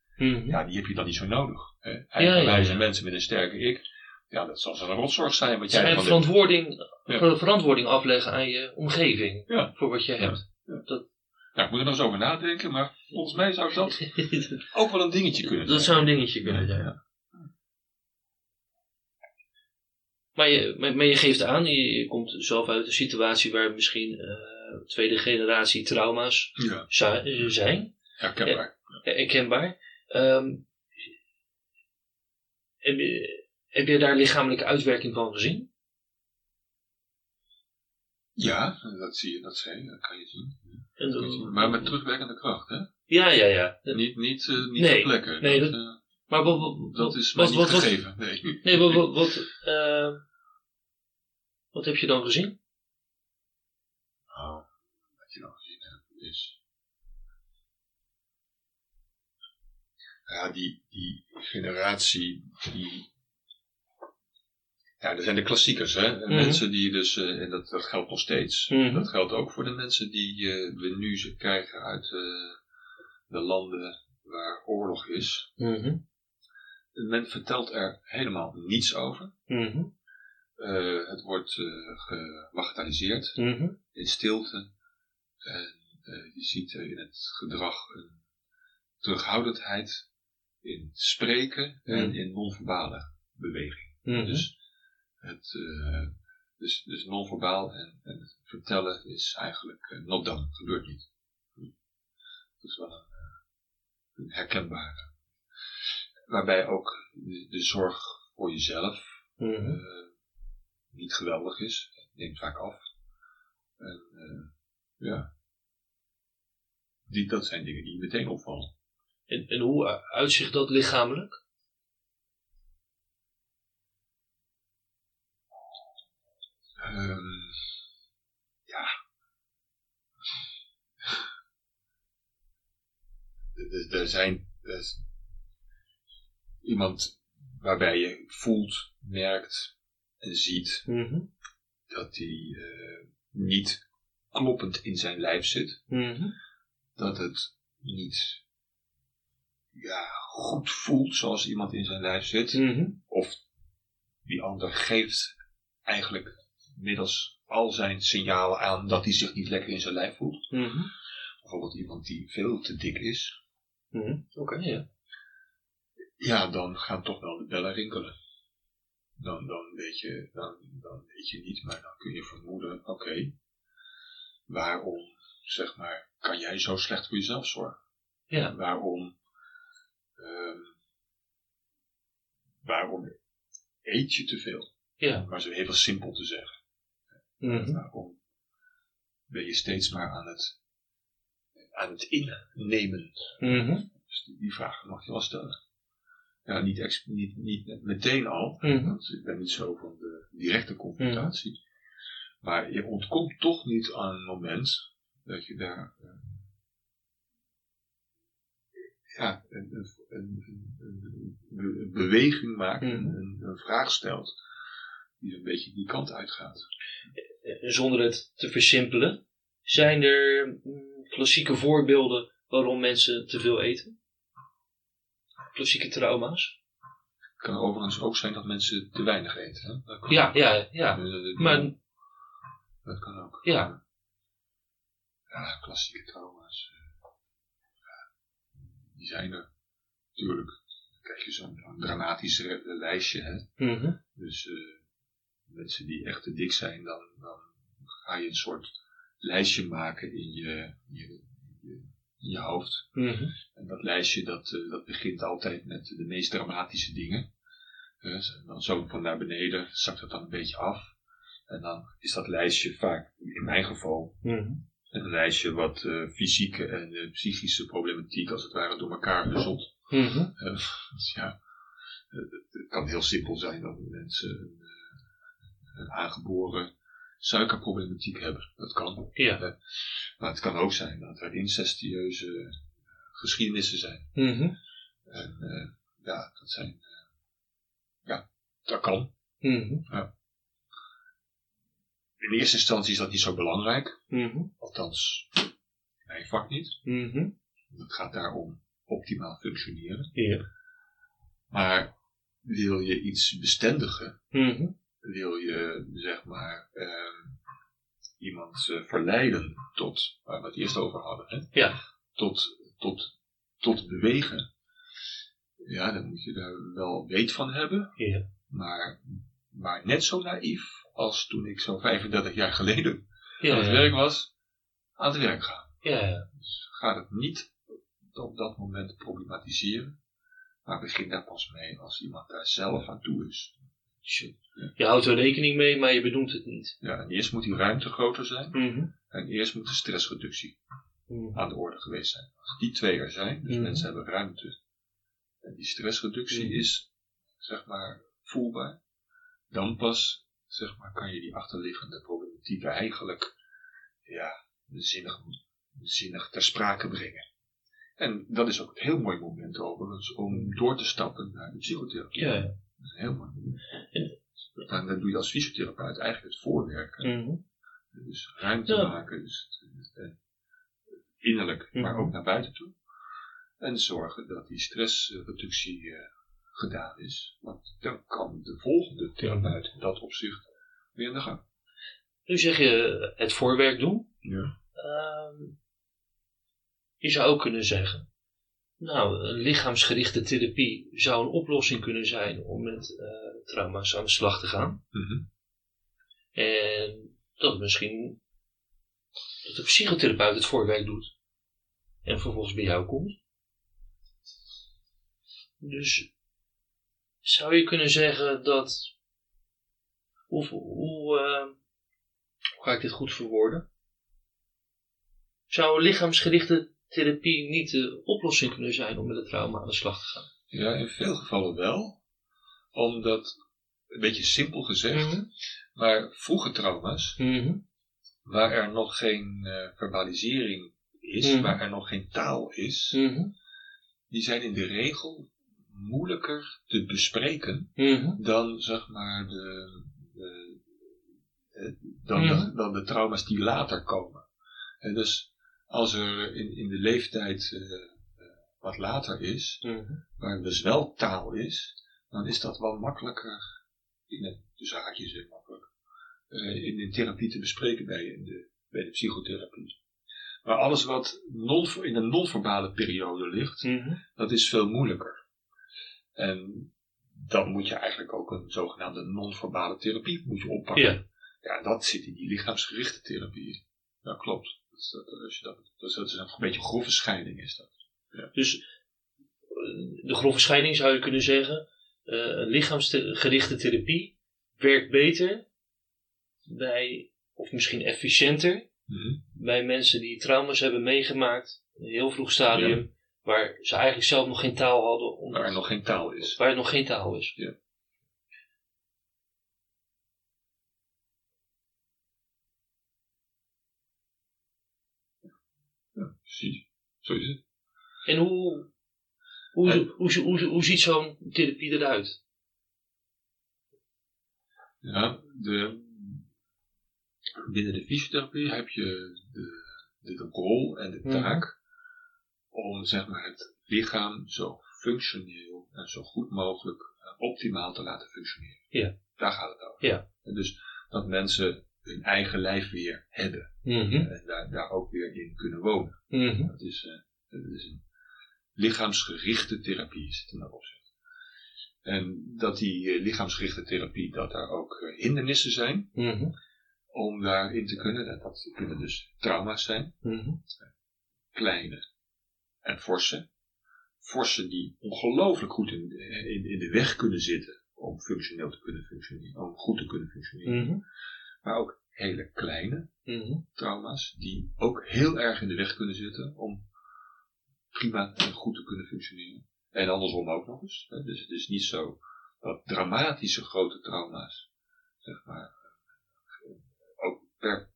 Speaker 1: ja, die heb je dan niet zo nodig. Hè? Eigenwijze
Speaker 2: ja.
Speaker 1: mensen met een sterke ik, ja, dat zal zo'n rotzorg zijn wat jij
Speaker 2: Zijn
Speaker 1: denkt.
Speaker 2: verantwoording,
Speaker 1: Ja.
Speaker 2: verantwoording afleggen aan je omgeving.
Speaker 1: Ja.
Speaker 2: Voor wat je
Speaker 1: Ja.
Speaker 2: hebt.
Speaker 1: Nou, ik moet er nog eens over nadenken, maar volgens mij zou dat ook wel een dingetje kunnen zijn.
Speaker 2: dat zou een dingetje kunnen zijn.
Speaker 1: Ja.
Speaker 2: Maar je, maar, maar je geeft aan, je, je komt zelf uit een situatie waar misschien eh, tweede generatie trauma's
Speaker 1: Ja,
Speaker 2: eh, zijn.
Speaker 1: herkenbaar.
Speaker 2: Eh, herkenbaar. Ehm, heb, je, heb je daar lichamelijke uitwerking van gezien?
Speaker 1: Ja, dat zie je, dat zie je, dat kan je zien.
Speaker 2: En
Speaker 1: Dat. Maar met terugwerkende kracht, hè?
Speaker 2: Ja, ja, ja.
Speaker 1: Niet, niet, eh, niet
Speaker 2: Nee,
Speaker 1: ter plekke.
Speaker 2: nee,
Speaker 1: dat,
Speaker 2: dat-
Speaker 1: eh,
Speaker 2: Maar wat, wat,
Speaker 1: Dat is
Speaker 2: wat,
Speaker 1: niet
Speaker 2: wat,
Speaker 1: gegeven. Nee.
Speaker 2: nee, wat, wat, wat, eh, wat heb je dan gezien?
Speaker 1: Nou, wat je dan gezien hebt is. Ja, die, die generatie die. Ja, dat zijn de klassiekers, hè?
Speaker 2: Mhm.
Speaker 1: Mensen die dus, eh, en dat, dat geldt nog steeds.
Speaker 2: Mhm.
Speaker 1: Dat geldt ook voor de mensen die eh, we nu ze krijgen uit eh, de landen waar oorlog is.
Speaker 2: Mhm.
Speaker 1: Men vertelt er helemaal niets over.
Speaker 2: Mhm.
Speaker 1: Het wordt gemagitaliseerd. In stilte. En je ziet in het gedrag een terughoudendheid in spreken en in non-verbale beweging. Dus, het, eh, dus, dus non-verbaal en, en het vertellen is eigenlijk uh, not done, gebeurt niet. Dat is wel een, eh, een herkenbare. Waarbij ook de, de zorg voor jezelf
Speaker 2: Mhm.
Speaker 1: niet geweldig is. Het neemt vaak af. En ja, die, dat zijn dingen die meteen opvallen.
Speaker 2: En, en hoe uitzicht dat lichamelijk?
Speaker 1: Ehm, ja. Er- zijn er iemand waarbij je voelt, merkt en ziet
Speaker 2: Mhm.
Speaker 1: dat hij eh, niet kloppend in zijn lijf zit.
Speaker 2: Mhm.
Speaker 1: dat het niet ja, goed voelt zoals iemand in zijn lijf zit.
Speaker 2: Mhm.
Speaker 1: Of die ander geeft eigenlijk middels al zijn signalen aan dat hij zich niet lekker in zijn lijf voelt.
Speaker 2: Mhm.
Speaker 1: Bijvoorbeeld iemand die veel te dik is.
Speaker 2: Mhm. Oké, ja.
Speaker 1: Ja, dan gaan toch wel de bellen rinkelen. Dan, dan, weet je, dan, dan weet je niet, maar dan kun je vermoeden, oké, waarom, zeg maar, kan jij zo slecht voor jezelf zorgen?
Speaker 2: Ja.
Speaker 1: Waarom, ehm, waarom eet je te veel?
Speaker 2: Ja.
Speaker 1: Maar zo heel simpel te zeggen.
Speaker 2: Mhm.
Speaker 1: Waarom ben je steeds maar aan het, aan het innemen?
Speaker 2: Mhm.
Speaker 1: Dus die, die vraag mag je wel stellen. Ja, niet, niet, niet meteen al,
Speaker 2: Mhm.
Speaker 1: want ik ben niet zo van de directe confrontatie. Maar je ontkomt toch niet aan een moment dat je daar eh, ja, een, een, een, een- beweging maakt,
Speaker 2: Mhm.
Speaker 1: een vraag stelt, die een beetje die kant uitgaat.
Speaker 2: Zonder het te versimpelen, zijn er mm, klassieke voorbeelden waarom mensen te veel eten? Klassieke trauma's?
Speaker 1: Het kan overigens ook zijn dat mensen te weinig eten. Hè? Dat
Speaker 2: Ja, ja, ja.
Speaker 1: Dat-
Speaker 2: Maar
Speaker 1: Dat kan ook.
Speaker 2: Ja.
Speaker 1: Ja, klassieke trauma's. eh, die zijn er. Tuurlijk. Dan krijg je zo'n zo'n dramatisch re- lijstje. Hè?
Speaker 2: Mhm.
Speaker 1: Dus eh, mensen die echt te dik zijn, dan, dan ga je een soort lijstje maken in je, je, je, hoofd.
Speaker 2: Mhm.
Speaker 1: En dat lijstje dat, eh, dat begint altijd met de meest dramatische dingen. Eh, dan zo van naar beneden zakt het dan een beetje af. En dan is dat lijstje vaak, in mijn geval,
Speaker 2: Mhm.
Speaker 1: een lijstje wat eh, fysieke en psychische problematiek als het ware door elkaar.
Speaker 2: Mhm.
Speaker 1: Eh, dus ja, het, het kan heel simpel zijn dat mensen een, aangeboren suikerproblematiek hebben. Dat kan.
Speaker 2: Ja.
Speaker 1: Eh, maar het kan ook zijn dat er incestueuze eh, geschiedenissen zijn.
Speaker 2: Mhm.
Speaker 1: En eh, ja, dat zijn. ja, dat kan.
Speaker 2: Mhm.
Speaker 1: In eerste instantie is dat niet zo belangrijk.
Speaker 2: Mhm.
Speaker 1: Althans, mijn vak niet. Het gaat daarom optimaal functioneren.
Speaker 2: Ja.
Speaker 1: Maar wil je iets bestendigen. Wil je zeg maar ehm, iemand eh, verleiden tot, waar we het eerst over hadden, hè?
Speaker 2: Ja.
Speaker 1: Tot, tot, tot bewegen. Ja, dan moet je daar wel weet van hebben.
Speaker 2: Ja.
Speaker 1: Maar, maar net zo naïef als toen ik zo 35 jaar geleden
Speaker 2: Ja.
Speaker 1: aan het werk was, aan het werk gaan.
Speaker 2: Ja. ja.
Speaker 1: Dus ga het niet op dat moment problematiseren, maar begin daar pas mee als iemand daar zelf aan toe is.
Speaker 2: Je houdt er rekening mee, maar je benoemt het niet.
Speaker 1: Ja, en eerst moet die ruimte groter zijn
Speaker 2: Mhm.
Speaker 1: en eerst moet de stressreductie
Speaker 2: Mhm.
Speaker 1: aan de orde geweest zijn. Als die twee er zijn, dus
Speaker 2: Mhm.
Speaker 1: mensen hebben ruimte en die stressreductie is, zeg maar, voelbaar, dan pas, zeg maar, kan je die achterliggende problematiek eigenlijk, ja, zinnig, zinnig ter sprake brengen. En dat is ook een heel mooi moment overigens om door te stappen naar de psychotherapie.
Speaker 2: Ja.
Speaker 1: Dat is heel mooi.
Speaker 2: En-
Speaker 1: dan doe je als fysiotherapeut eigenlijk het voorwerken.
Speaker 2: Mhm.
Speaker 1: Dus ruimte
Speaker 2: Ja.
Speaker 1: maken, dus het, het, eh, innerlijk, maar
Speaker 2: Mhm.
Speaker 1: ook naar buiten toe. En zorgen dat die stressreductie eh, gedaan is. Want dan kan de volgende therapeut in dat opzicht weer aan de gang.
Speaker 2: Nu zeg je het voorwerk doen.
Speaker 1: Ja.
Speaker 2: Ehm, je zou ook kunnen zeggen, nou, een lichaamsgerichte therapie zou een oplossing kunnen zijn om met eh, trauma's aan de slag te gaan.
Speaker 1: Mhm.
Speaker 2: En dat misschien dat de psychotherapeut het voorwerk doet. En vervolgens bij jou komt. Dus zou je kunnen zeggen dat. Hoe, hoe, eh, hoe ga ik dit goed verwoorden? Zou lichaamsgerichte therapie niet de oplossing kunnen zijn om met het trauma aan de slag te gaan?
Speaker 1: ja, in veel gevallen wel. Omdat, een beetje simpel gezegd, maar vroege trauma's,
Speaker 2: Mhm.
Speaker 1: waar er nog geen eh, verbalisering is,
Speaker 2: Mhm.
Speaker 1: waar er nog geen taal is,
Speaker 2: Mhm.
Speaker 1: die zijn in de regel moeilijker te bespreken
Speaker 2: Mhm.
Speaker 1: dan zeg maar de, de, eh, dan,
Speaker 2: Mhm.
Speaker 1: de, dan de trauma's die later komen. En dus als er in, in de leeftijd eh, eh, wat later is,
Speaker 2: Mhm.
Speaker 1: waar dus wel taal is, dan is dat wel makkelijker in het tussen haakjes heel makkelijk eh, in de therapie te bespreken bij, in de, bij de psychotherapie. Maar alles wat non, in een non-verbale periode ligt,
Speaker 2: Mhm.
Speaker 1: dat is veel moeilijker. En dan moet je eigenlijk ook een zogenaamde non-verbale therapie moet je oppakken.
Speaker 2: Ja.
Speaker 1: Ja, dat zit in die lichaamsgerichte therapie. Ja, klopt. Dat is, dat, als je dat, is, dat is een beetje een grove scheiding is dat.
Speaker 2: Dus eh, de grove scheiding zou je kunnen zeggen, eh, een lichaamsgerichte therapie werkt beter bij, of misschien efficiënter, bij mensen die trauma's hebben meegemaakt, in een heel vroeg stadium, waar ze eigenlijk zelf nog geen taal hadden, omdat,
Speaker 1: Waar er nog geen taal is.
Speaker 2: waar er nog geen taal is.
Speaker 1: Ja. Precies. Zo is het.
Speaker 2: En hoe, hoe,
Speaker 1: En-
Speaker 2: hoe, hoe, hoe ziet zo'n therapie eruit?
Speaker 1: Ja, de, binnen de fysiotherapie heb je de, de, rol en de
Speaker 2: Mhm.
Speaker 1: taak om zeg maar, het lichaam zo functioneel en zo goed mogelijk eh, optimaal te laten functioneren.
Speaker 2: Ja.
Speaker 1: Daar gaat het over.
Speaker 2: Ja.
Speaker 1: En dus dat mensen hun eigen lijf weer hebben
Speaker 2: Mhm.
Speaker 1: en daar, daar ook weer in kunnen wonen.
Speaker 2: Mhm.
Speaker 1: Dat is, eh, dat is een lichaamsgerichte therapie is het in dat opzicht. En dat die eh, lichaamsgerichte therapie, dat daar ook eh, hindernissen zijn
Speaker 2: Mhm.
Speaker 1: om daarin te kunnen. En dat kunnen dus trauma's zijn,
Speaker 2: Mhm.
Speaker 1: kleine en forse. Forse die ongelooflijk goed in, in, in de weg kunnen zitten om functioneel te kunnen functioneren, om goed te kunnen functioneren.
Speaker 2: Mhm.
Speaker 1: Maar ook hele kleine
Speaker 2: Mhm.
Speaker 1: trauma's die ook heel erg in de weg kunnen zitten om prima en goed te kunnen functioneren. En andersom ook nog eens. hè. Dus het is niet zo dat dramatische grote trauma's, zeg maar, ook per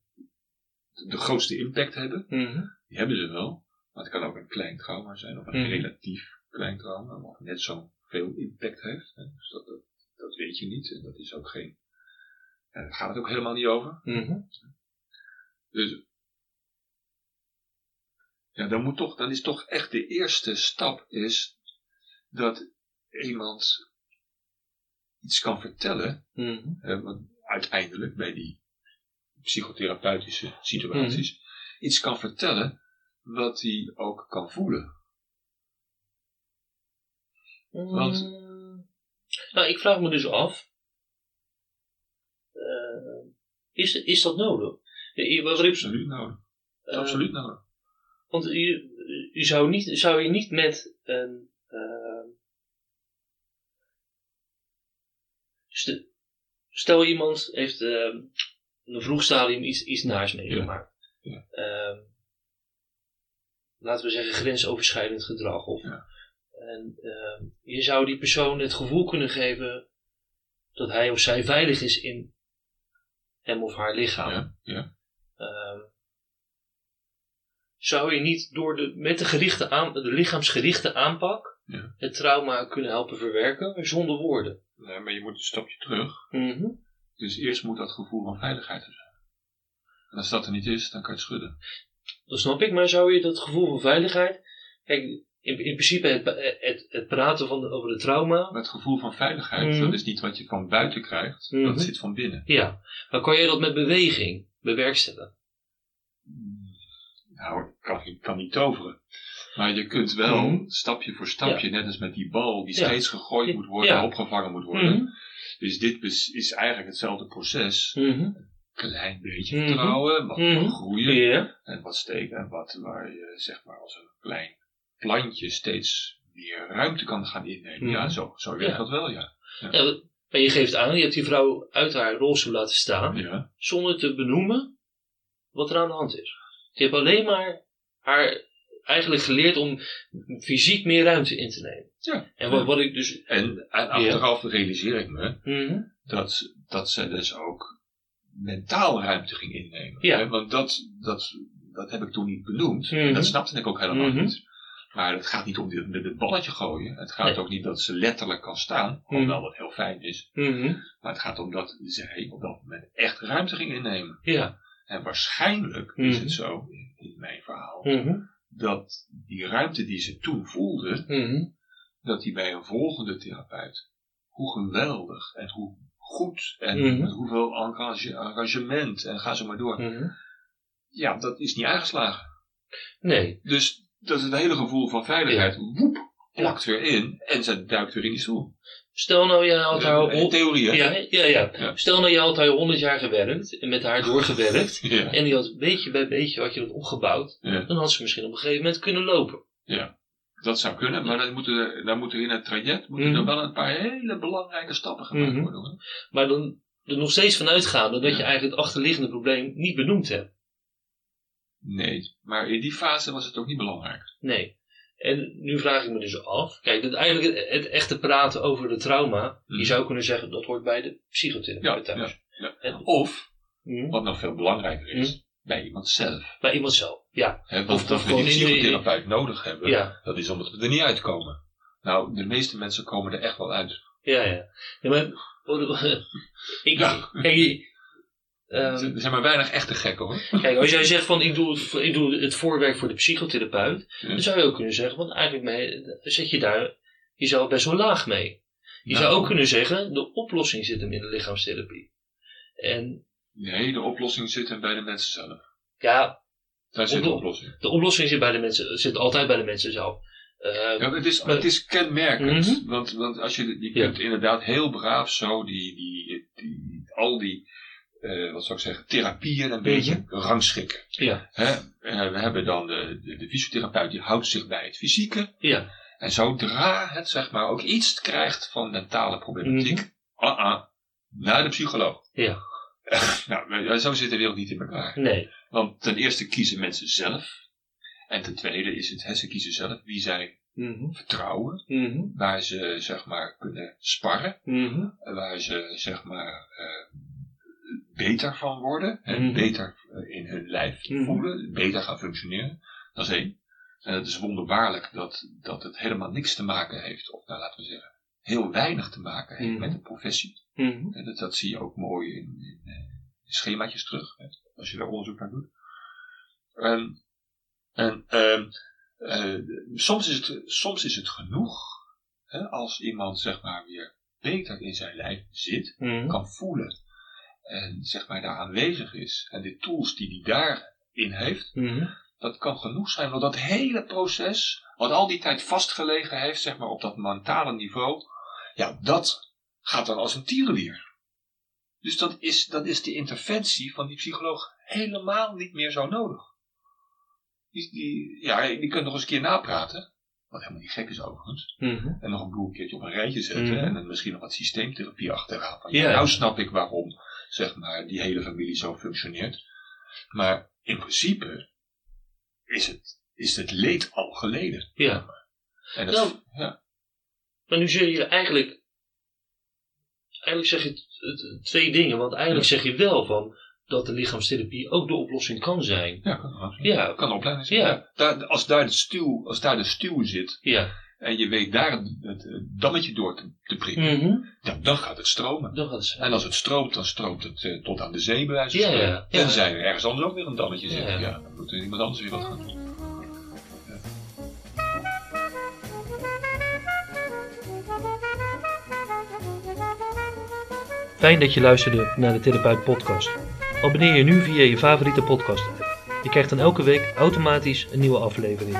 Speaker 1: de grootste impact hebben.
Speaker 2: Mhm.
Speaker 1: Die hebben ze wel. Maar het kan ook een klein trauma zijn, of een
Speaker 2: Mhm.
Speaker 1: relatief klein trauma, wat net zo veel impact heeft. Hè. Dus dat, dat, dat weet je niet. En dat is ook geen. En daar gaat het ook helemaal niet over.
Speaker 2: Mhm.
Speaker 1: Dus ja, dan moet toch, dan is toch echt de eerste stap is dat iemand iets kan vertellen,
Speaker 2: Mhm.
Speaker 1: want uiteindelijk bij die psychotherapeutische situaties, iets kan vertellen wat hij ook kan voelen. Want-
Speaker 2: Mm, nou, ik vraag me dus af. eh, is, is dat nodig? Je- wat
Speaker 1: Absoluut nodig.
Speaker 2: eh,
Speaker 1: Absoluut nodig.
Speaker 2: Want je, je zou, niet, zou je niet met een. eh, st- stel iemand heeft eh, in een vroeg stadium iets, iets naars meegemaakt.
Speaker 1: Ja.
Speaker 2: Eh, laten we zeggen grensoverschrijdend gedrag. Of
Speaker 1: Ja.
Speaker 2: En ehm, je zou die persoon het gevoel kunnen geven dat hij of zij veilig is in hem of haar lichaam.
Speaker 1: Ja, ja.
Speaker 2: Ehm, zou je niet door de, met de, gerichte aan, de lichaamsgerichte aanpak
Speaker 1: Ja.
Speaker 2: het trauma kunnen helpen verwerken zonder woorden?
Speaker 1: Nee, maar je moet een stapje terug.
Speaker 2: Mhm.
Speaker 1: Dus eerst moet dat gevoel van veiligheid er zijn. En als dat er niet is, dan kan je het schudden.
Speaker 2: Dat snap ik, maar zou je dat gevoel van veiligheid. Kijk, in, in principe het, het, het praten van de- over de trauma.
Speaker 1: Maar het gevoel van veiligheid,
Speaker 2: Mhm.
Speaker 1: dat is niet wat je van buiten krijgt.
Speaker 2: Mhm.
Speaker 1: Dat zit van binnen.
Speaker 2: Ja, maar kan je dat met beweging bewerkstelligen?
Speaker 1: Nou, ik kan, ik kan niet toveren. Maar je kunt wel
Speaker 2: Mhm.
Speaker 1: stapje voor stapje, net als met die bal die
Speaker 2: Ja.
Speaker 1: steeds gegooid moet worden,
Speaker 2: Ja.
Speaker 1: opgevangen moet worden.
Speaker 2: Mhm.
Speaker 1: Dus dit is eigenlijk hetzelfde proces.
Speaker 2: Mhm.
Speaker 1: Klein beetje
Speaker 2: Mhm.
Speaker 1: vertrouwen, wat
Speaker 2: Mhm.
Speaker 1: groeien en wat steken. En wat waar je zeg maar als een klein plantje steeds meer ruimte kan gaan innemen.
Speaker 2: Mhm.
Speaker 1: Ja, zo, zo werkt
Speaker 2: Ja.
Speaker 1: dat wel, ja.
Speaker 2: Ja, maar je geeft aan, je hebt die vrouw uit haar rolstoel laten staan. Zonder te benoemen wat er aan de hand is. Je hebt alleen maar haar eigenlijk geleerd om fysiek meer ruimte in te nemen.
Speaker 1: ja.
Speaker 2: En wat, wat ik dus.
Speaker 1: En, en achteraf realiseer ik me
Speaker 2: Mhm.
Speaker 1: dat, dat ze dus ook mentaal ruimte ging innemen.
Speaker 2: Ja.
Speaker 1: Hè, Want dat, dat, dat heb ik toen niet benoemd.
Speaker 2: Mhm.
Speaker 1: En dat snapte ik ook helemaal
Speaker 2: Mhm.
Speaker 1: niet. Maar het gaat niet om dit, met het balletje gooien. Het gaat
Speaker 2: Nee.
Speaker 1: ook niet dat ze letterlijk kan staan.
Speaker 2: Mhm.
Speaker 1: Hoewel dat heel fijn is.
Speaker 2: Mhm.
Speaker 1: Maar het gaat om dat zij op dat moment echt ruimte ging innemen.
Speaker 2: Ja.
Speaker 1: En waarschijnlijk is
Speaker 2: Mhm.
Speaker 1: het zo, in, in mijn verhaal,
Speaker 2: Mhm.
Speaker 1: dat die ruimte die ze toen voelde,
Speaker 2: Mhm.
Speaker 1: dat die bij een volgende therapeut, hoe geweldig en hoe goed en
Speaker 2: Mhm.
Speaker 1: met hoeveel engage- engagement en ga zo maar door.
Speaker 2: Mhm.
Speaker 1: Ja, dat is niet aangeslagen.
Speaker 2: Nee.
Speaker 1: Dus dat is het hele gevoel van veiligheid, woep, plakt weer in en ze duikt weer in die stoel.
Speaker 2: Stel nou, je had haar.
Speaker 1: In theorie?
Speaker 2: Ja, ja, ja.
Speaker 1: Ja.
Speaker 2: Stel nou, je had haar honderd jaar gewerkt en met haar doorgewerkt.
Speaker 1: Ja,
Speaker 2: en die had beetje bij beetje had je dat opgebouwd.
Speaker 1: ja,
Speaker 2: Dan had ze misschien op een gegeven moment kunnen lopen.
Speaker 1: ja. Dat zou kunnen, maar dan moeten, er- dan moeten in het traject moeten
Speaker 2: Mhm.
Speaker 1: er wel een paar hele belangrijke stappen gemaakt
Speaker 2: Mhm.
Speaker 1: worden. Hoor.
Speaker 2: Maar dan er nog steeds van uitgaande dat
Speaker 1: Ja.
Speaker 2: je eigenlijk het achterliggende probleem niet benoemd hebt.
Speaker 1: Nee, maar in die fase was het ook niet belangrijk.
Speaker 2: Nee. En nu vraag ik me dus af. Kijk, dat eigenlijk het, het echte praten over de trauma.
Speaker 1: Mhm.
Speaker 2: Je zou kunnen zeggen dat hoort bij de psychotherapeut
Speaker 1: Ja,
Speaker 2: thuis.
Speaker 1: ja.
Speaker 2: En,
Speaker 1: Of,
Speaker 2: Mhm.
Speaker 1: wat nog veel belangrijker is, bij iemand zelf.
Speaker 2: Bij iemand zelf. Ja. Of-
Speaker 1: want
Speaker 2: of
Speaker 1: dat we die psychotherapeut nodig hebben,
Speaker 2: Ja.
Speaker 1: dat is omdat we er niet uitkomen. Nou, de meeste mensen komen er echt wel uit.
Speaker 2: Ja, ja. ja maar, ik,
Speaker 1: Ja.
Speaker 2: Ehm,
Speaker 1: er zijn maar weinig echte gekken hoor.
Speaker 2: kijk, als jij zegt van ik doe, het, ik doe het voorwerk voor de psychotherapeut.
Speaker 1: Ja.
Speaker 2: Dan zou je ook kunnen zeggen, want eigenlijk mee, zet je daar jezelf best wel laag mee. Je
Speaker 1: Nou.
Speaker 2: zou ook kunnen zeggen, de oplossing zit hem in de lichaamstherapie. En
Speaker 1: Nee, de oplossing zit hem bij de mensen zelf.
Speaker 2: ja,
Speaker 1: Daar zit de
Speaker 2: Oplo-
Speaker 1: oplossing.
Speaker 2: de oplossing zit, bij de mensen, zit altijd bij de mensen zelf. Eh,
Speaker 1: Ja, het, is,
Speaker 2: Maar-
Speaker 1: het is kenmerkend.
Speaker 2: Mhm.
Speaker 1: want, want als je, je
Speaker 2: Ja.
Speaker 1: kunt inderdaad heel braaf zo die, die, die, al die, eh, wat zou ik zeggen, therapieën een beetje rangschikken.
Speaker 2: ja,
Speaker 1: Hè? We hebben dan de, de, de fysiotherapeut die houdt zich bij het fysieke.
Speaker 2: ja,
Speaker 1: En zodra het zeg maar ook iets krijgt van mentale problematiek, ah ah, naar de psycholoog.
Speaker 2: ja,
Speaker 1: nou, zo zit de wereld niet in elkaar.
Speaker 2: nee.
Speaker 1: Want ten eerste kiezen mensen zelf. En ten tweede is het, hè, ze kiezen zelf wie zij
Speaker 2: Mhm,
Speaker 1: vertrouwen.
Speaker 2: mhm,
Speaker 1: Waar ze zeg maar kunnen sparren.
Speaker 2: mhm,
Speaker 1: Waar ze zeg maar eh, beter van worden. hè,
Speaker 2: Mhm.
Speaker 1: Beter eh, in hun lijf
Speaker 2: Mhm.
Speaker 1: voelen. Beter gaan functioneren. Dat is één. En het is wonderbaarlijk dat, dat het helemaal niks te maken heeft. Of nou laten we zeggen, heel weinig te maken heeft
Speaker 2: Mhm.
Speaker 1: met de professie.
Speaker 2: mhm,
Speaker 1: En dat, dat zie je ook mooi in, in, eh, in schemaatjes terug. Hè, als je daar onderzoek naar doet. Ehm, en ehm, eh, soms, is het, soms is het genoeg hè, als iemand zeg maar weer beter in zijn lijf zit,
Speaker 2: mhm.
Speaker 1: kan voelen en zeg maar daar aanwezig is en de tools die hij daarin heeft,
Speaker 2: Mhm.
Speaker 1: dat kan genoeg zijn. Want dat hele proces, wat al die tijd vastgelegen heeft, zeg maar op dat mentale niveau, ja, dat gaat dan als een tierenlier. Dus dat is, dat is de interventie van die psycholoog helemaal niet meer zo nodig. Die, die, ja, die kunt nog eens een keer napraten, wat helemaal niet gek is overigens.
Speaker 2: Mhm.
Speaker 1: En nog een bloemkeertje op een rijtje zetten.
Speaker 2: Mhm.
Speaker 1: En dan misschien nog wat systeemtherapie achteraan. Van,
Speaker 2: Ja.
Speaker 1: ja, nou snap ik waarom, zeg maar, die hele familie zo functioneert. Maar in principe is het, is het leed al geleden.
Speaker 2: Ja.
Speaker 1: En dat,
Speaker 2: Nou,
Speaker 1: ja.
Speaker 2: Maar nu zeg je eigenlijk. Eigenlijk zeg je twee dingen. Want eigenlijk zeg je wel van. dat de lichaamstherapie ook de oplossing kan zijn.
Speaker 1: Ja, kan.
Speaker 2: Ja,
Speaker 1: kan opleiding zijn.
Speaker 2: Ja.
Speaker 1: Daar, als, daar de stuw, als daar de stuw zit
Speaker 2: ja.
Speaker 1: En je weet daar het, dammetje door te, te prikken,
Speaker 2: Mhm.
Speaker 1: dan, dan gaat het stromen.
Speaker 2: Gaat het.
Speaker 1: En als het stroomt, dan stroomt het eh, tot aan de zee bij wijze van
Speaker 2: Ja, ja,
Speaker 1: spreken.
Speaker 2: ja.
Speaker 1: Tenzij er ergens anders ook weer een dammetje zit.
Speaker 2: Ja.
Speaker 1: Ja, dan moet er iemand anders weer wat gaan doen.
Speaker 2: Fijn dat je luisterde naar de Therapeut Podcast. Abonneer je nu via je favoriete podcast app. Je krijgt dan elke week automatisch een nieuwe aflevering.